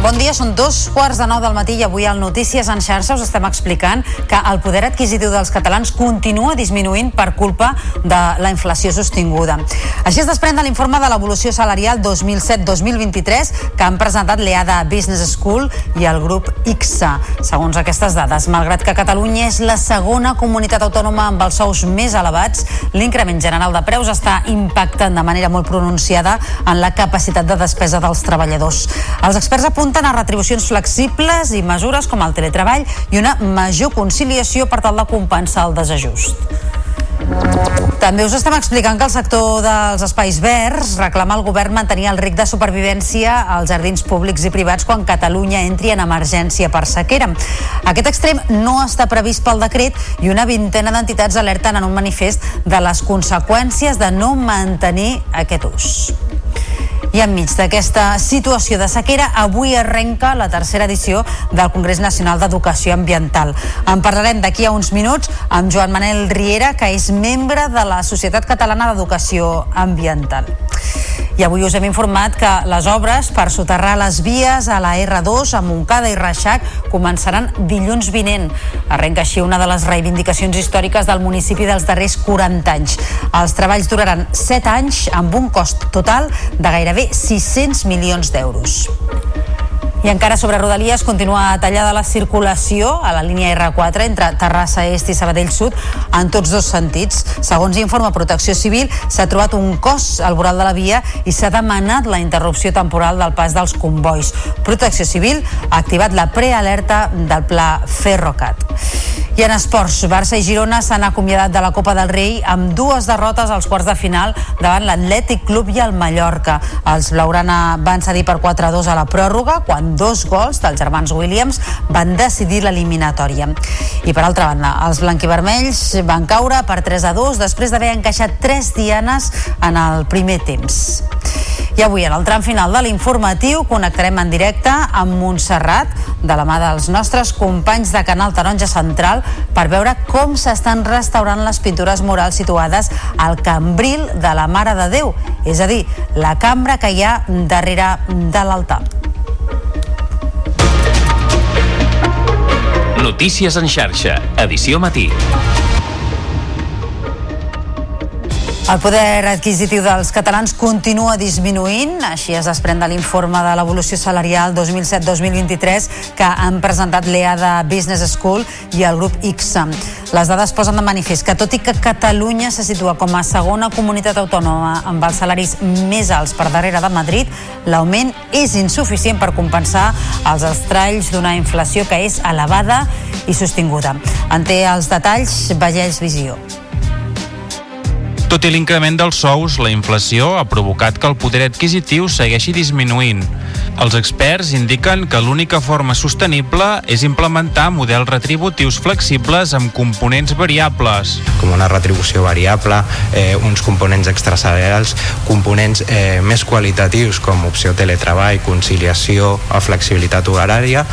Bon dia, són dos quarts de nou del matí i avui al Notícies en xarxa us estem explicant que el poder adquisitiu dels catalans continua disminuint per culpa de la inflació sostinguda. Així es desprèn de l'informe de l'evolució salarial 2007-2023 que han presentat l'EADA Business School i el grup ICSA. Segons aquestes dades, malgrat que Catalunya és la segona comunitat autònoma amb els sous més elevats, l'increment general de preus està impactant de manera molt pronunciada en la capacitat de despesa dels treballadors. Els experts apunten a retribucions flexibles i mesures com el teletreball i una major conciliació per tal de compensar el desajust. També us estem explicant que el sector dels espais verds reclama al govern mantenir el ric de supervivència als jardins públics i privats quan Catalunya entri en emergència per sequera. Aquest extrem no està previst pel decret i una vintena d'entitats alerten en un manifest de les conseqüències de no mantenir aquest ús. I enmig d'aquesta situació de sequera, avui arrenca la tercera edició del Congrés Nacional d'Educació Ambiental. En parlarem d'aquí a uns minuts amb Joan Manel Riera, que és membre de la Societat Catalana d'Educació Ambiental. I avui us hem informat que les obres per soterrar les vies a la R2 a Montcada i Reixac començaran dilluns vinent. Arrenca així una de les reivindicacions històriques del municipi dels darrers 40 anys. Els treballs duraran 7 anys amb un cost total de gairebé 600 milions d'euros. I encara sobre Rodalies continua tallada la circulació a la línia R4 entre Terrassa Est i Sabadell Sud en tots dos sentits. Segons informa Protecció Civil, s'ha trobat un cos al voral de la via i s'ha demanat la interrupció temporal del pas dels convois. Protecció Civil ha activat la prealerta del pla Ferrocat. I en esports, Barça i Girona s'han acomiadat de la Copa del Rei amb dues derrotes als quarts de final davant l'Atlètic Club i el Mallorca. Els Blaugrana van cedir per 4-2 a la pròrroga quan dos gols dels germans Williams van decidir l'eliminatòria. I per altra banda, els blanquivermells van caure per 3-2 després d'haver encaixat tres dianes en el primer temps. I avui, en el tram final de l'informatiu, connectarem en directe amb Montserrat, de la mà dels nostres companys de Canal Taronja Central, per veure com s'estan restaurant les pintures murals situades al cambril de la Mare de Déu, és a dir, la cambra que hi ha darrere de l'altar. Notícies en xarxa, edició matí. El poder adquisitiu dels catalans continua disminuint, així es desprèn de l'informe de l'evolució salarial 2007-2023 que han presentat l'EADA Business School i el grup ICSA. Les dades posen de manifest que tot i que Catalunya se situa com a segona comunitat autònoma amb els salaris més alts per darrere de Madrid, l'augment és insuficient per compensar els estralls d'una inflació que és elevada i sostinguda. En té els detalls Vallès Visió. Tot i l'increment dels sous, la inflació ha provocat que el poder adquisitiu segueixi disminuint. Els experts indiquen que l'única forma sostenible és implementar models retributius flexibles amb components variables. com una retribució variable, eh, uns components extrasalarials, components eh, més qualitatius com opció teletreball, conciliació o flexibilitat horària,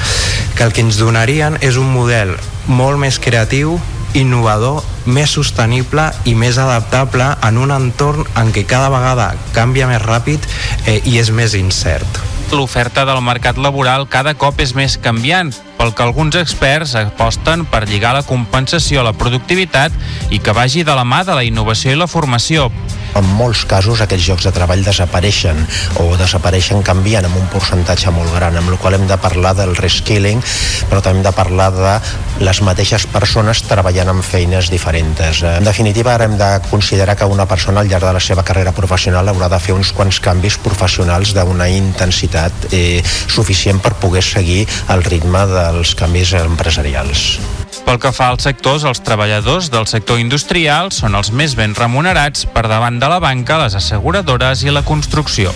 que el que ens donarien és un model molt més creatiu innovador, més sostenible i més adaptable en un entorn en què cada vegada canvia més ràpid eh, i és més incert. L'oferta del mercat laboral cada cop és més canviant, pel que alguns experts aposten per lligar la compensació a la productivitat i que vagi de la mà de la innovació i la formació. En molts casos aquests llocs de treball desapareixen o desapareixen canviant amb un percentatge molt gran, amb el qual hem de parlar del reskilling, però també hem de parlar de les mateixes persones treballant en feines diferents. En definitiva, ara hem de considerar que una persona al llarg de la seva carrera professional haurà de fer uns quants canvis professionals d'una intensitat eh, suficient per poder seguir el ritme dels canvis empresarials. Pel que fa als sectors, els treballadors del sector industrial són els més ben remunerats per davant de la banca, les asseguradores i la construcció.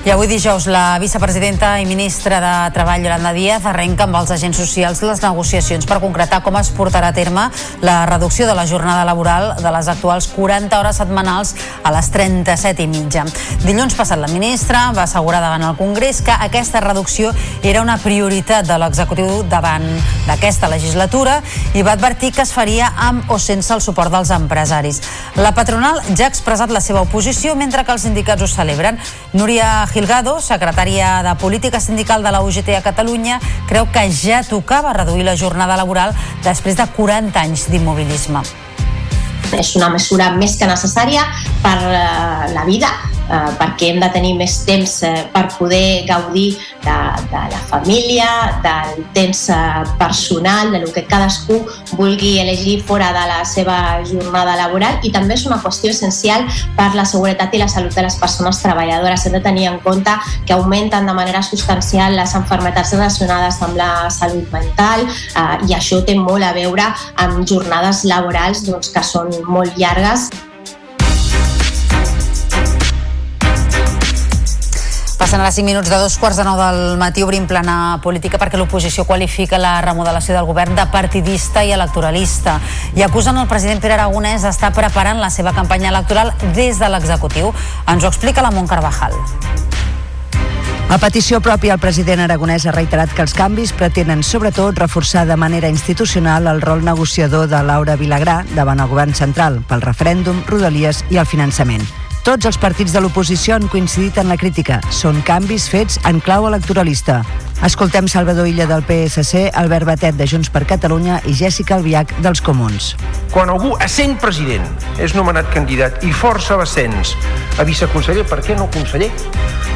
I avui dijous la vicepresidenta i ministra de Treball, Yolanda Díaz, arrenca amb els agents socials les negociacions per concretar com es portarà a terme la reducció de la jornada laboral de les actuals 40 hores setmanals a les 37 i mitja. Dilluns passat la ministra va assegurar davant el Congrés que aquesta reducció era una prioritat de l'executiu davant d'aquesta legislatura i va advertir que es faria amb o sense el suport dels empresaris. La patronal ja ha expressat la seva oposició mentre que els sindicats ho celebren. Núria Gilgado, secretària de Política Sindical de la UGT a Catalunya, creu que ja tocava reduir la jornada laboral després de 40 anys d'immobilisme. És una mesura més que necessària per eh, la vida, perquè hem de tenir més temps eh, per poder gaudir de, de la família, del temps eh, personal, de lo que cadascú vulgui elegir fora de la seva jornada laboral i també és una qüestió essencial per la seguretat i la salut de les persones treballadores. Hem de tenir en compte que augmenten de manera substancial les enfermetats relacionades amb la salut mental eh, i això té molt a veure amb jornades laborals doncs, que són molt llargues Passen ara 5 minuts de dos quarts de nou del matí obrim plana política perquè l'oposició qualifica la remodelació del govern de partidista i electoralista i acusen el president Pere Aragonès d'estar preparant la seva campanya electoral des de l'executiu. Ens ho explica la Mont Carvajal. A petició pròpia, el president aragonès ha reiterat que els canvis pretenen sobretot reforçar de manera institucional el rol negociador de Laura Vilagrà davant el govern central pel referèndum, rodalies i el finançament. Tots els partits de l'oposició han coincidit en la crítica. Són canvis fets en clau electoralista. Escoltem Salvador Illa del PSC, Albert Batet de Junts per Catalunya i Jèssica Albiach dels Comuns. Quan algú, essent president, és nomenat candidat i força l'ascens a viceconseller, per què no conseller?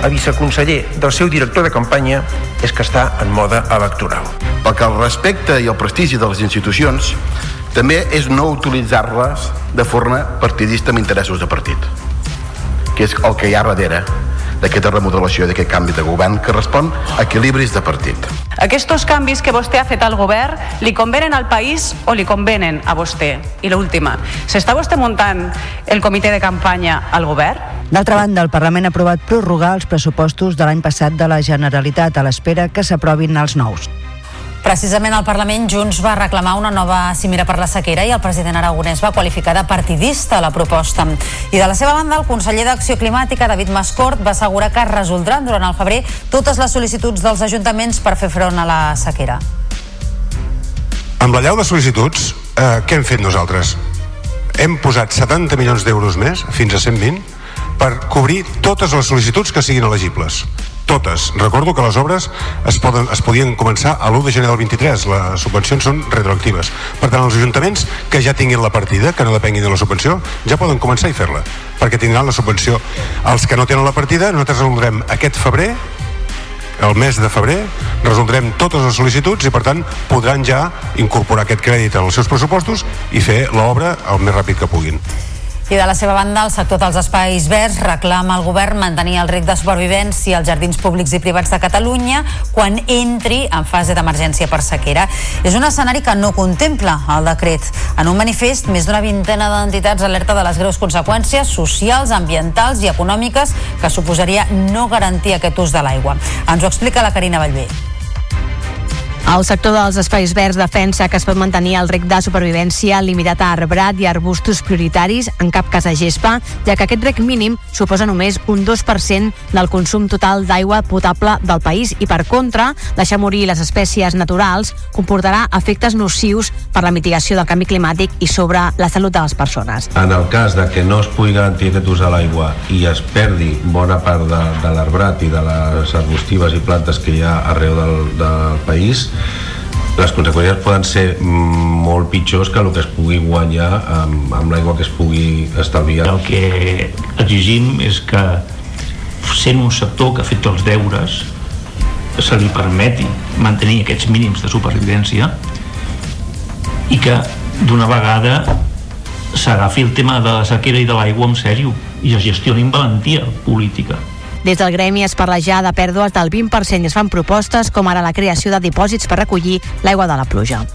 A viceconseller del seu director de campanya és que està en moda electoral. Perquè el respecte i el prestigi de les institucions també és no utilitzar-les de forma partidista amb interessos de partit que és el que hi ha darrere d'aquesta remodelació, d'aquest canvi de govern que respon a equilibris de partit. Aquests canvis que vostè ha fet al govern li convenen al país o li convenen a vostè? I l'última, s'està vostè muntant el comitè de campanya al govern? D'altra banda, el Parlament ha aprovat prorrogar els pressupostos de l'any passat de la Generalitat a l'espera que s'aprovin els nous. Precisament al Parlament Junts va reclamar una nova cimera per la sequera i el president aragonès va qualificar de partidista la proposta. I de la seva banda, el conseller d'Acció Climàtica, David Mascort, va assegurar que es resoldran durant el febrer totes les sol·licituds dels ajuntaments per fer front a la sequera. Amb la llau de sol·licituds, eh, què hem fet nosaltres? Hem posat 70 milions d'euros més, fins a 120, per cobrir totes les sol·licituds que siguin elegibles totes. Recordo que les obres es, poden, es podien començar a l'1 de gener del 23. Les subvencions són retroactives. Per tant, els ajuntaments que ja tinguin la partida, que no depenguin de la subvenció, ja poden començar i fer-la, perquè tindran la subvenció. Els que no tenen la partida, nosaltres resoldrem aquest febrer el mes de febrer resoldrem totes les sol·licituds i per tant podran ja incorporar aquest crèdit els seus pressupostos i fer l'obra el més ràpid que puguin. I de la seva banda, el sector dels espais verds reclama al govern mantenir el rec de supervivència als jardins públics i privats de Catalunya quan entri en fase d'emergència per sequera. És un escenari que no contempla el decret. En un manifest, més d'una vintena d'entitats alerta de les greus conseqüències socials, ambientals i econòmiques que suposaria no garantir aquest ús de l'aigua. Ens ho explica la Carina Vallvé. El sector dels espais verds defensa que es pot mantenir el rec de supervivència limitat a arbrat i arbustos prioritaris, en cap cas a gespa, ja que aquest rec mínim suposa només un 2% del consum total d'aigua potable del país i, per contra, deixar morir les espècies naturals comportarà efectes nocius per la mitigació del canvi climàtic i sobre la salut de les persones. En el cas de que no es pugui garantir aquest ús de l'aigua i es perdi bona part de, de l'arbrat i de les arbustives i plantes que hi ha arreu del, del país, les conseqüències poden ser mm, molt pitjors que el que es pugui guanyar amb, amb l'aigua que es pugui estalviar. El que exigim és que sent un sector que ha fet els deures se li permeti mantenir aquests mínims de supervivència i que d'una vegada s'agafi el tema de la sequera i de l'aigua en sèrio i es gestioni amb valentia política. Des del gremi es parla ja de pèrdues del 20% i es fan propostes com ara la creació de dipòsits per recollir l'aigua de la pluja.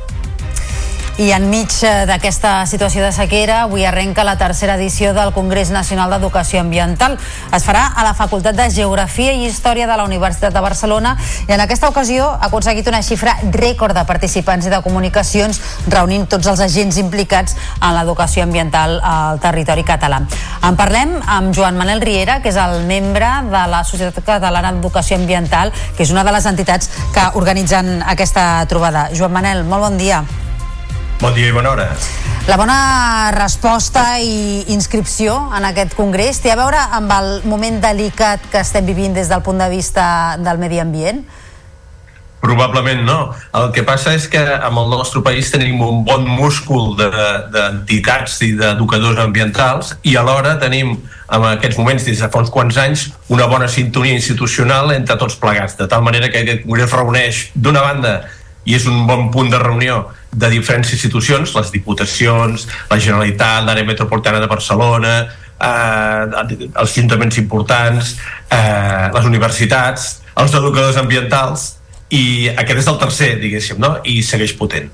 I enmig eh, d'aquesta situació de sequera, avui arrenca la tercera edició del Congrés Nacional d'Educació Ambiental. Es farà a la Facultat de Geografia i Història de la Universitat de Barcelona i en aquesta ocasió ha aconseguit una xifra rècord de participants i de comunicacions reunint tots els agents implicats en l'educació ambiental al territori català. En parlem amb Joan Manel Riera, que és el membre de la Societat Catalana d'Educació Ambiental, que és una de les entitats que organitzen aquesta trobada. Joan Manel, molt bon dia. Bon dia i bona hora. La bona resposta i inscripció en aquest congrés té a veure amb el moment delicat que estem vivint des del punt de vista del medi ambient? Probablement no. El que passa és que amb el nostre país tenim un bon múscul d'entitats de, i d'educadors ambientals i alhora tenim en aquests moments, des de fa uns quants anys, una bona sintonia institucional entre tots plegats, de tal manera que aquest congrés reuneix, d'una banda, i és un bon punt de reunió de diferents institucions, les diputacions, la Generalitat, l'àrea metropolitana de Barcelona, eh, els ajuntaments importants, eh, les universitats, els educadors ambientals, i aquest és el tercer, diguéssim, no? i segueix potent.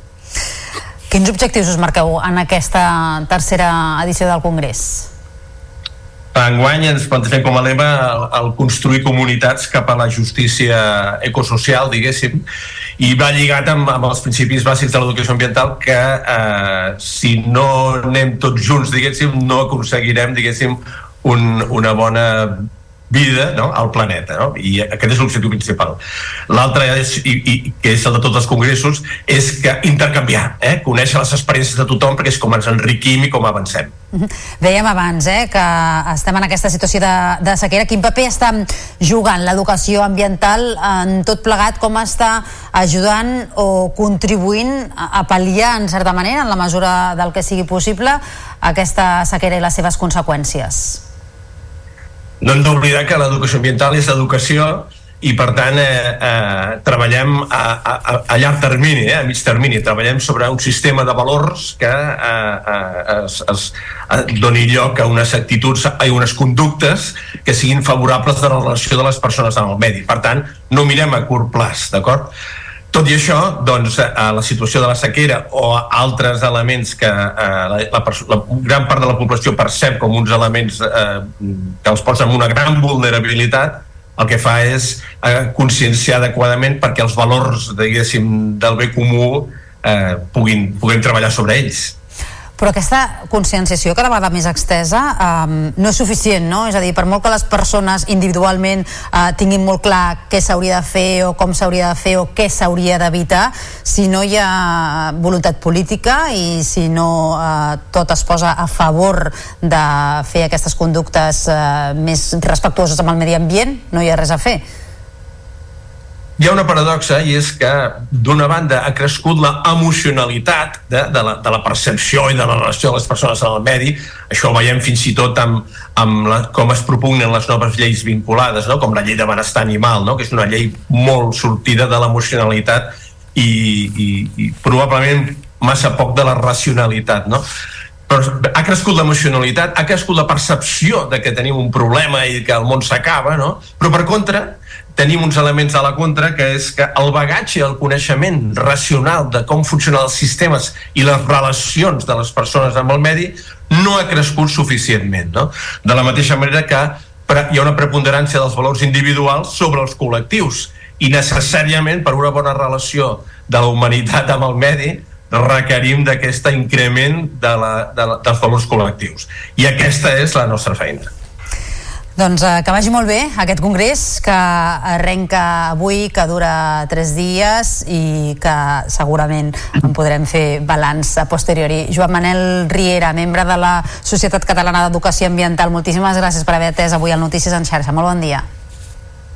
Quins objectius us marqueu en aquesta tercera edició del Congrés? Enguany ens plantegem com a lema el, el construir comunitats cap a la justícia ecosocial, diguéssim, i va lligat amb, amb els principis bàsics de l'educació ambiental que eh, si no anem tots junts, diguéssim, no aconseguirem, diguéssim, un, una bona vida no? al planeta no? i aquest és l'objectiu principal l'altre i, i, que és el de tots els congressos és que intercanviar eh? conèixer les experiències de tothom perquè és com ens enriquim i com avancem Dèiem abans eh, que estem en aquesta situació de, de sequera quin paper està jugant l'educació ambiental en tot plegat com està ajudant o contribuint a, a pal·liar en certa manera en la mesura del que sigui possible aquesta sequera i les seves conseqüències no hem d'oblidar que l'educació ambiental és educació i per tant eh, eh, treballem a, a, a llarg termini, eh, a mig termini, treballem sobre un sistema de valors que eh, eh, es, es, es doni lloc a unes actituds, a unes conductes que siguin favorables de la relació de les persones amb el medi. Per tant, no mirem a curt plaç, d'acord? Tot i això, doncs, a la situació de la sequera o altres elements que eh, la, la, la gran part de la població percep com uns elements eh, que els posen en una gran vulnerabilitat, el que fa és eh, conscienciar adequadament perquè els valors, diguéssim, del bé comú eh, puguin, puguem treballar sobre ells però aquesta conscienciació cada vegada més extesa um, no és suficient, no? És a dir, per molt que les persones individualment uh, tinguin molt clar què s'hauria de fer o com s'hauria de fer o què s'hauria d'evitar, si no hi ha voluntat política i si no uh, tot es posa a favor de fer aquestes conductes uh, més respectuoses amb el medi ambient, no hi ha res a fer hi ha una paradoxa i és que d'una banda ha crescut la emocionalitat de, de, la, de la percepció i de la relació de les persones amb el medi això ho veiem fins i tot amb, amb la, com es propugnen les noves lleis vinculades no? com la llei de benestar animal no? que és una llei molt sortida de l'emocionalitat i, i, i probablement massa poc de la racionalitat no? però ha crescut l'emocionalitat, ha crescut la percepció de que tenim un problema i que el món s'acaba, no? però per contra tenim uns elements a la contra que és que el bagatge, el coneixement racional de com funcionen els sistemes i les relacions de les persones amb el medi no ha crescut suficientment. No? De la mateixa manera que hi ha una preponderància dels valors individuals sobre els col·lectius i necessàriament per una bona relació de la humanitat amb el medi requerim d'aquest increment de la, de la, dels valors col·lectius. I aquesta és la nostra feina. Doncs eh, que vagi molt bé aquest congrés que arrenca avui, que dura tres dies i que segurament en podrem fer balanç a posteriori. Joan Manel Riera, membre de la Societat Catalana d'Educació Ambiental, moltíssimes gràcies per haver atès avui el Notícies en xarxa. Molt bon dia.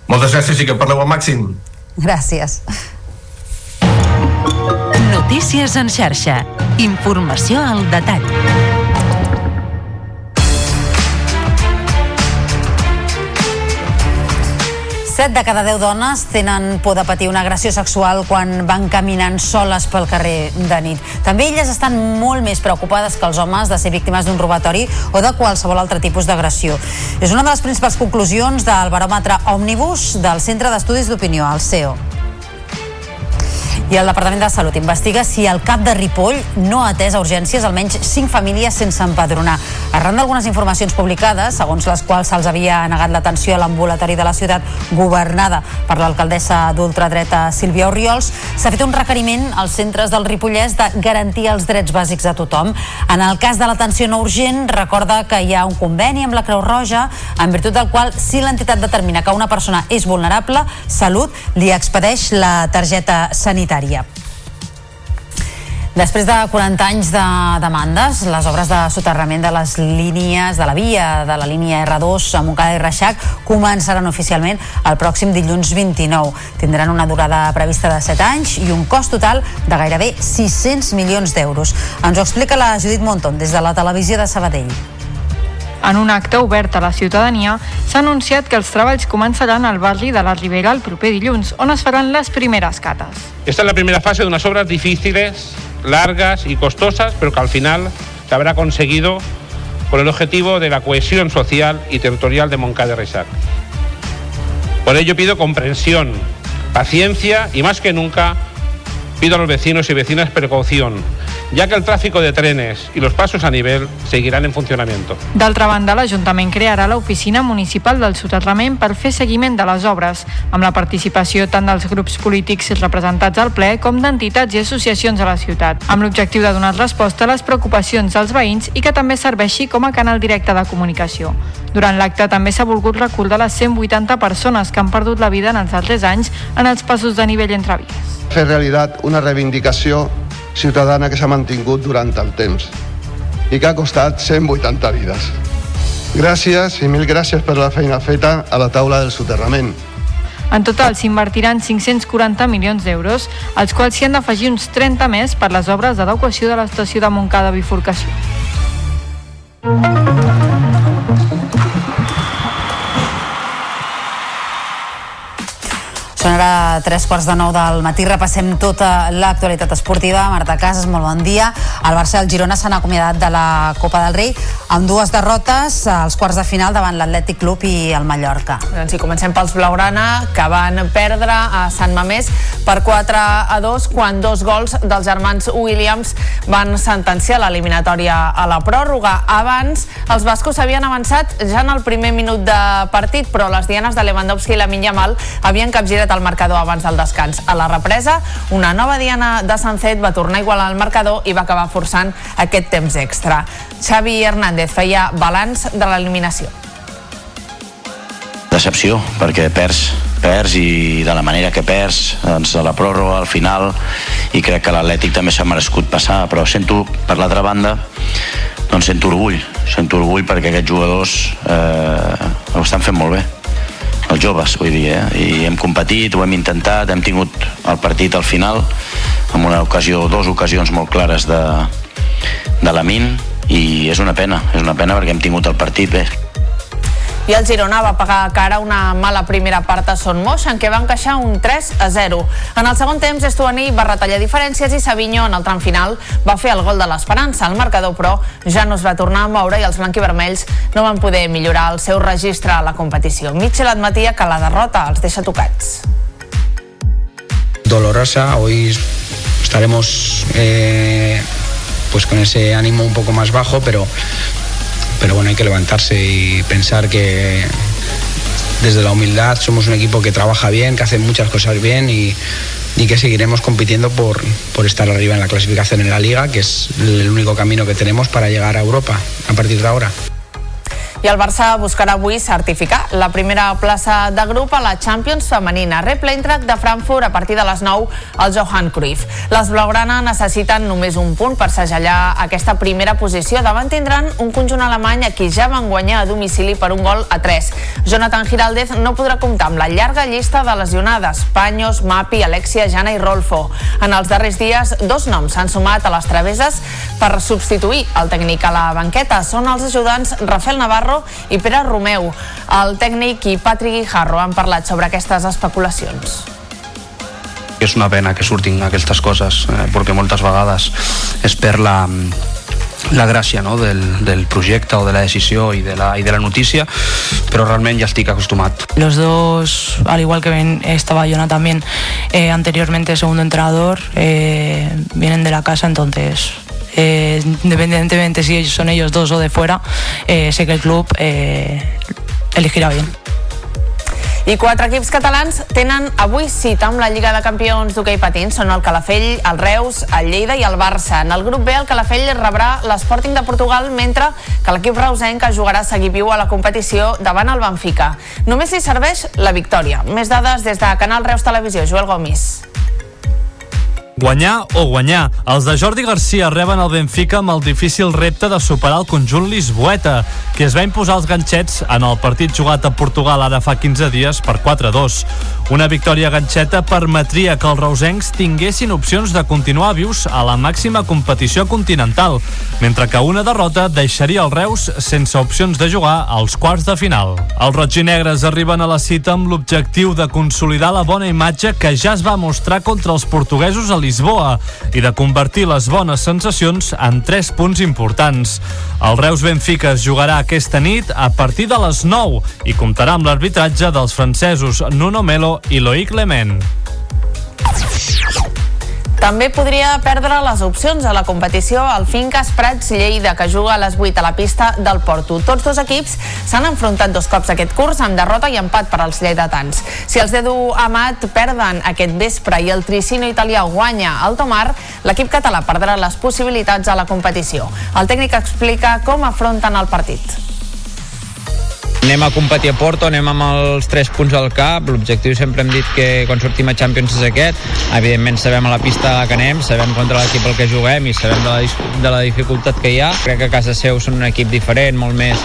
Moltes gràcies i que parleu al màxim. Gràcies. Notícies en xarxa. Informació al detall. 7 de cada 10 dones tenen por de patir una agressió sexual quan van caminant soles pel carrer de nit. També elles estan molt més preocupades que els homes de ser víctimes d'un robatori o de qualsevol altre tipus d'agressió. És una de les principals conclusions del baròmetre Òmnibus del Centre d'Estudis d'Opinió, el CEO. I el Departament de Salut investiga si el cap de Ripoll no ha atès a urgències almenys 5 famílies sense empadronar. Arran d'algunes informacions publicades, segons les quals se'ls havia negat l'atenció a l'ambulatori de la ciutat governada per l'alcaldessa d'ultradreta Sílvia Oriols, s'ha fet un requeriment als centres del Ripollès de garantir els drets bàsics a tothom. En el cas de l'atenció no urgent, recorda que hi ha un conveni amb la Creu Roja en virtut del qual si l'entitat determina que una persona és vulnerable, Salut li expedeix la targeta sanitària sanitària. Després de 40 anys de demandes, les obres de soterrament de les línies de la via de la línia R2 a Montcada i Reixac començaran oficialment el pròxim dilluns 29. Tindran una durada prevista de 7 anys i un cost total de gairebé 600 milions d'euros. Ens ho explica la Judit Monton des de la televisió de Sabadell. En un acte obert a la ciutadania, s'ha anunciat que els treballs començaran al barri de la Ribera el proper dilluns, on es faran les primeres cates. Esta es la primera fase de unas obras difíciles, largas y costosas, pero que al final se habrá conseguido con el objetivo de la cohesión social y territorial de Moncada de Resac. Por ello pido comprensión, paciencia y más que nunca pido a los vecinos y vecinas precaución, ya que el tráfico de trenes y los pasos a nivel seguirán en funcionamiento. D'altra banda, l'Ajuntament crearà l'oficina municipal del soterrament per fer seguiment de les obres, amb la participació tant dels grups polítics representats al ple com d'entitats i associacions a la ciutat, amb l'objectiu de donar resposta a les preocupacions dels veïns i que també serveixi com a canal directe de comunicació. Durant l'acte també s'ha volgut recordar les 180 persones que han perdut la vida en els darrers anys en els passos de nivell entre vies. Fer realitat una reivindicació ciutadana que s'ha mantingut durant el temps i que ha costat 180 vides. Gràcies i mil gràcies per la feina feta a la taula del soterrament. En total s'invertiran 540 milions d'euros, als quals s'hi han d'afegir uns 30 més per les obres d'adequació de l'estació de Montcada Bifurcació. Són ara tres quarts de nou del matí. Repassem tota l'actualitat esportiva. Marta Casas, molt bon dia. El Barça i el Girona s'han acomiadat de la Copa del Rei amb dues derrotes als quarts de final davant l'Atlètic Club i el Mallorca. Doncs sí, comencem pels Blaugrana, que van perdre a Sant Mamés per 4 a 2, quan dos gols dels germans Williams van sentenciar l'eliminatòria a la pròrroga. Abans, els bascos havien avançat ja en el primer minut de partit, però les dianes de Lewandowski i la Minyamal havien capgirat el marcador abans del descans. A la represa, una nova diana de Sancet va tornar a igualar el marcador i va acabar forçant aquest temps extra. Xavi Hernández feia balanç de l'eliminació. Decepció, perquè perds perds i de la manera que perds doncs a la pròrroga al final i crec que l'Atlètic també s'ha merescut passar però sento per l'altra banda doncs sento orgull sento orgull perquè aquests jugadors eh, ho estan fent molt bé els joves, vull dir, eh? i hem competit, ho hem intentat, hem tingut el partit al final, amb una ocasió, dues ocasions molt clares de, de la Min, i és una pena, és una pena perquè hem tingut el partit bé. I el Girona va pagar cara una mala primera part a Son Moix, en què va encaixar un 3 a 0. En el segon temps, Estuani va retallar diferències i Savinho, en el tram final, va fer el gol de l'esperança. El marcador, però, ja no es va tornar a moure i els blanquivermells no van poder millorar el seu registre a la competició. Mitchell admetia que la derrota els deixa tocats. dolorosa. Hoy estaremos eh, pues con ese ánimo un poco más bajo, pero, pero bueno, hay que levantarse y pensar que desde la humildad somos un equipo que trabaja bien, que hace muchas cosas bien y, y que seguiremos compitiendo por, por estar arriba en la clasificación en la liga, que es el único camino que tenemos para llegar a Europa a partir de ahora. I el Barça buscarà avui certificar la primera plaça de grup a la Champions femenina. Rep l'Eintracht de Frankfurt a partir de les 9 al Johan Cruyff. Les blaugrana necessiten només un punt per segellar aquesta primera posició. Davant tindran un conjunt alemany a qui ja van guanyar a domicili per un gol a 3. Jonathan Giraldez no podrà comptar amb la llarga llista de lesionades. Paños, Mapi, Alexia, Jana i Rolfo. En els darrers dies, dos noms s'han sumat a les traveses per substituir el tècnic a la banqueta. Són els ajudants Rafael Navarro i Pere Romeu. El tècnic i Patrick Guijarro han parlat sobre aquestes especulacions és una pena que surtin aquestes coses eh, perquè moltes vegades es perd la, la gràcia no? del, del projecte o de la decisió i de la, i de la notícia, però realment ja estic acostumat. Los dos, al igual que ven, estaba Jonah también eh, anteriormente segundo entrenador, eh, vienen de la casa, entonces eh, independientemente si son ellos dos o de fuera, eh, sé que el club eh, elegirá bien. I quatre equips catalans tenen avui cita amb la Lliga de Campions d'hoquei patins. Són el Calafell, el Reus, el Lleida i el Barça. En el grup B, el Calafell rebrà l'Sporting de Portugal, mentre que l'equip reusenc jugarà a seguir viu a la competició davant el Benfica. Només li serveix la victòria. Més dades des de Canal Reus Televisió. Joel Gomis. Guanyar o guanyar. Els de Jordi Garcia reben el Benfica amb el difícil repte de superar el conjunt Lisboeta, que es va imposar els ganxets en el partit jugat a Portugal ara fa 15 dies per 4-2. Una victòria ganxeta permetria que els reusencs tinguessin opcions de continuar vius a la màxima competició continental, mentre que una derrota deixaria el Reus sense opcions de jugar als quarts de final. Els roig-i-negres arriben a la cita amb l'objectiu de consolidar la bona imatge que ja es va mostrar contra els portuguesos a Lisboa i de convertir les bones sensacions en tres punts importants. El Reus Benfica es jugarà aquesta nit a partir de les 9 i comptarà amb l'arbitratge dels francesos Nuno Melo i Loïc Clement. També podria perdre les opcions a la competició al Finques Prats Lleida, que juga a les 8 a la pista del Porto. Tots dos equips s'han enfrontat dos cops aquest curs amb derrota i empat per als lleidatans. Si els d'Edu Amat perden aquest vespre i el Tricino italià guanya al Tomar, l'equip català perdrà les possibilitats a la competició. El tècnic explica com afronten el partit. Anem a competir a Porto, anem amb els 3 punts al cap, l'objectiu sempre hem dit que quan sortim a Champions és aquest, evidentment sabem a la pista que anem, sabem contra l'equip al que juguem i sabem de la, de la dificultat que hi ha. Crec que a casa seu són un equip diferent, molt més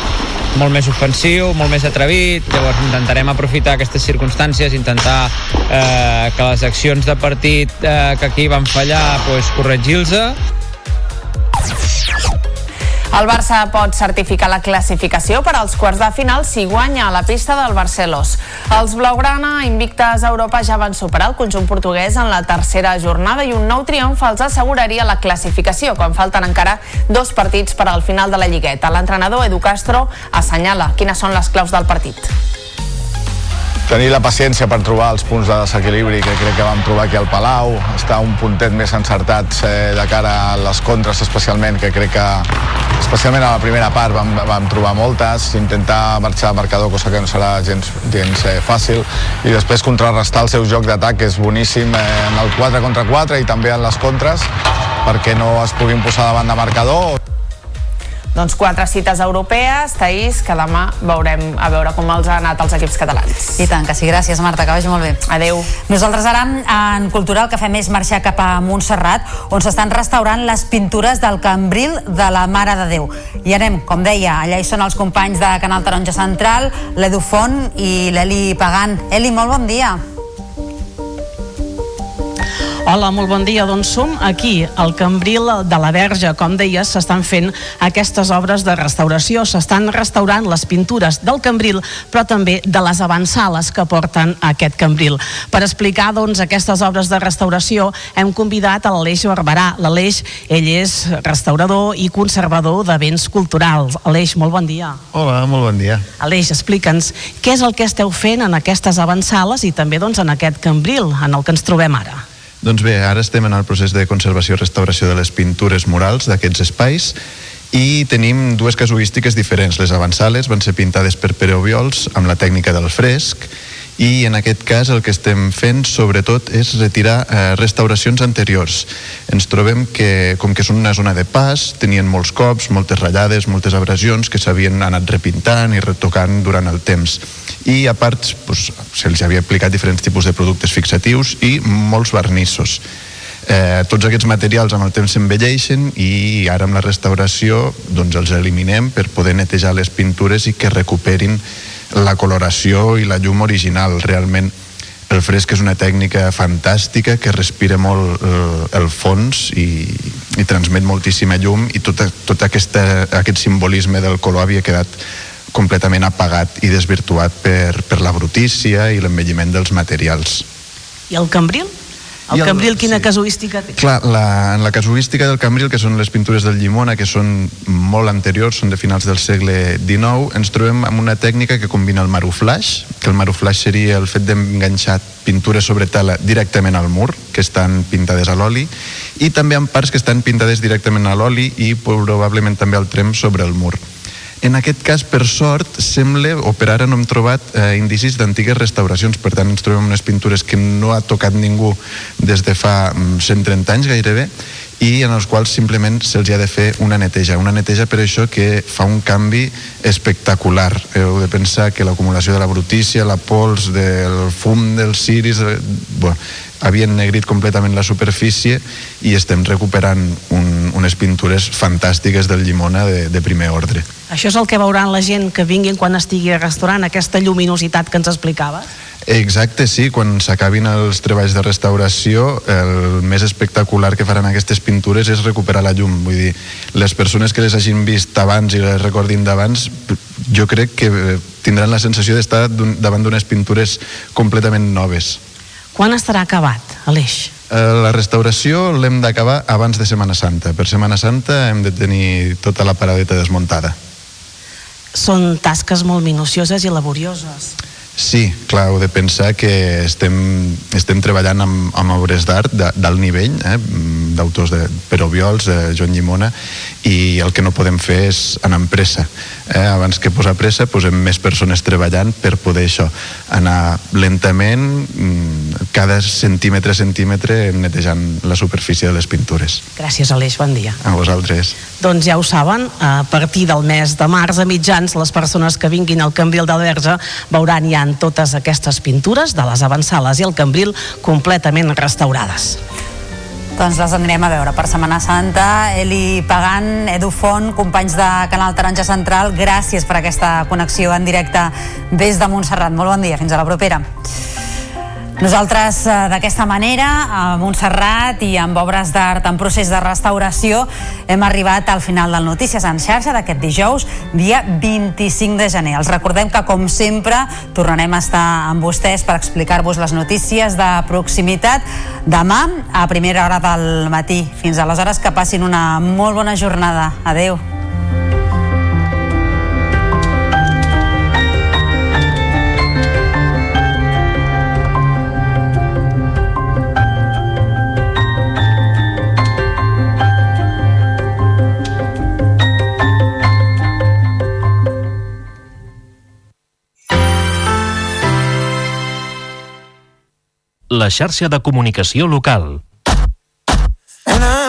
molt més ofensiu, molt més atrevit, llavors intentarem aprofitar aquestes circumstàncies, intentar eh, que les accions de partit eh, que aquí van fallar, pues, corregir-los el Barça pot certificar la classificació per als quarts de final si guanya a la pista del Barcelós. Els Blaugrana, invictes a Europa, ja van superar el conjunt portuguès en la tercera jornada i un nou triomf els asseguraria la classificació, quan falten encara dos partits per al final de la Lligueta. L'entrenador Edu Castro assenyala quines són les claus del partit tenir la paciència per trobar els punts de desequilibri que crec que vam trobar aquí al Palau, estar un puntet més encertats eh, de cara a les contres especialment, que crec que especialment a la primera part vam, vam trobar moltes, intentar marxar al marcador, cosa que no serà gens, gens eh, fàcil, i després contrarrestar el seu joc d'atac, que és boníssim eh, en el 4 contra 4 i també en les contres, perquè no es puguin posar davant de marcador. Doncs quatre cites europees, Taís, que demà veurem a veure com els ha anat els equips catalans. I tant, que sí. Gràcies, Marta, que vagi molt bé. Adeu. Nosaltres ara, en Cultura, el que fem és marxar cap a Montserrat, on s'estan restaurant les pintures del Cambril de la Mare de Déu. I anem, com deia, allà hi són els companys de Canal Taronja Central, l'Edu Font i l'Eli Pagan. Eli, molt bon dia. Hola, molt bon dia. Doncs som aquí, al Cambril de la Verge. Com deies, s'estan fent aquestes obres de restauració. S'estan restaurant les pintures del Cambril, però també de les avançales que porten aquest Cambril. Per explicar doncs, aquestes obres de restauració hem convidat a l'Aleix Barberà. L'Aleix, ell és restaurador i conservador de béns culturals. Aleix, molt bon dia. Hola, molt bon dia. Aleix, explica'ns què és el que esteu fent en aquestes avançales i també doncs, en aquest Cambril en el que ens trobem ara. Doncs bé, ara estem en el procés de conservació i restauració de les pintures murals d'aquests espais i tenim dues casuístiques diferents. Les avançales van ser pintades per Pere Obiols amb la tècnica del fresc i en aquest cas el que estem fent sobretot és retirar eh, restauracions anteriors. Ens trobem que, com que són una zona de pas, tenien molts cops, moltes ratllades, moltes abrasions que s'havien anat repintant i retocant durant el temps. I a part doncs, se'ls havia aplicat diferents tipus de productes fixatius i molts vernissos. Eh, tots aquests materials amb el temps s'envelleixen i ara amb la restauració doncs els eliminem per poder netejar les pintures i que recuperin la coloració i la llum original. Realment el fresc és una tècnica fantàstica que respira molt el, el fons i, i transmet moltíssima llum i tot, tot aquesta, aquest simbolisme del color havia quedat completament apagat i desvirtuat per, per la brutícia i l'envelliment dels materials. I el cambril? El, el Cambril, quina sí. casuística té? Clar, la, en la casuística del Cambril, que són les pintures del Llimona, que són molt anteriors, són de finals del segle XIX, ens trobem amb una tècnica que combina el maruflaix, que el maruflaix seria el fet d'enganxar pintures sobre tela directament al mur, que estan pintades a l'oli, i també amb parts que estan pintades directament a l'oli i probablement també al trem sobre el mur. En aquest cas, per sort, sembla, o per ara no hem trobat eh, indicis d'antigues restauracions, per tant ens trobem unes pintures que no ha tocat ningú des de fa 130 mm, anys gairebé, i en els quals simplement se'ls ha de fer una neteja. Una neteja per això que fa un canvi espectacular. Heu de pensar que l'acumulació de la brutícia, la pols, del fum dels ciris... Eh, bueno, havien negrit completament la superfície i estem recuperant un, unes pintures fantàstiques del Llimona de, de primer ordre. Això és el que veuran la gent que vinguin quan estigui al restaurant, aquesta lluminositat que ens explicava? Exacte, sí. Quan s'acabin els treballs de restauració, el més espectacular que faran aquestes pintures és recuperar la llum. Vull dir, les persones que les hagin vist abans i les recordin d'abans, jo crec que tindran la sensació d'estar davant d'unes pintures completament noves. Quan estarà acabat, Aleix? Eh, la restauració l'hem d'acabar abans de Setmana Santa. Per Setmana Santa hem de tenir tota la paradeta desmuntada. Són tasques molt minucioses i laborioses. Sí, clar, heu de pensar que estem, estem treballant amb, amb obres d'art d'alt nivell, eh, d'autors de Pero Viols, de Joan Llimona, i el que no podem fer és anar amb pressa. Eh? Abans que posar pressa, posem més persones treballant per poder això, anar lentament, mm, cada centímetre centímetre netejant la superfície de les pintures. Gràcies, Aleix, bon dia. A vosaltres. Doncs ja ho saben, a partir del mes de març a mitjans, les persones que vinguin al Cambril del Verge veuran ja totes aquestes pintures de les avançades i el Cambril completament restaurades. Doncs les anirem a veure per Setmana Santa. Eli Pagant, Edu Font, companys de Canal Taronja Central, gràcies per aquesta connexió en directe des de Montserrat. Molt bon dia, fins a la propera. Nosaltres, eh, d'aquesta manera, a Montserrat i amb obres d'art en procés de restauració, hem arribat al final del Notícies en xarxa d'aquest dijous, dia 25 de gener. Els recordem que, com sempre, tornarem a estar amb vostès per explicar-vos les notícies de proximitat demà a primera hora del matí. Fins aleshores, que passin una molt bona jornada. Adeu. La xarxa de comunicació local. Something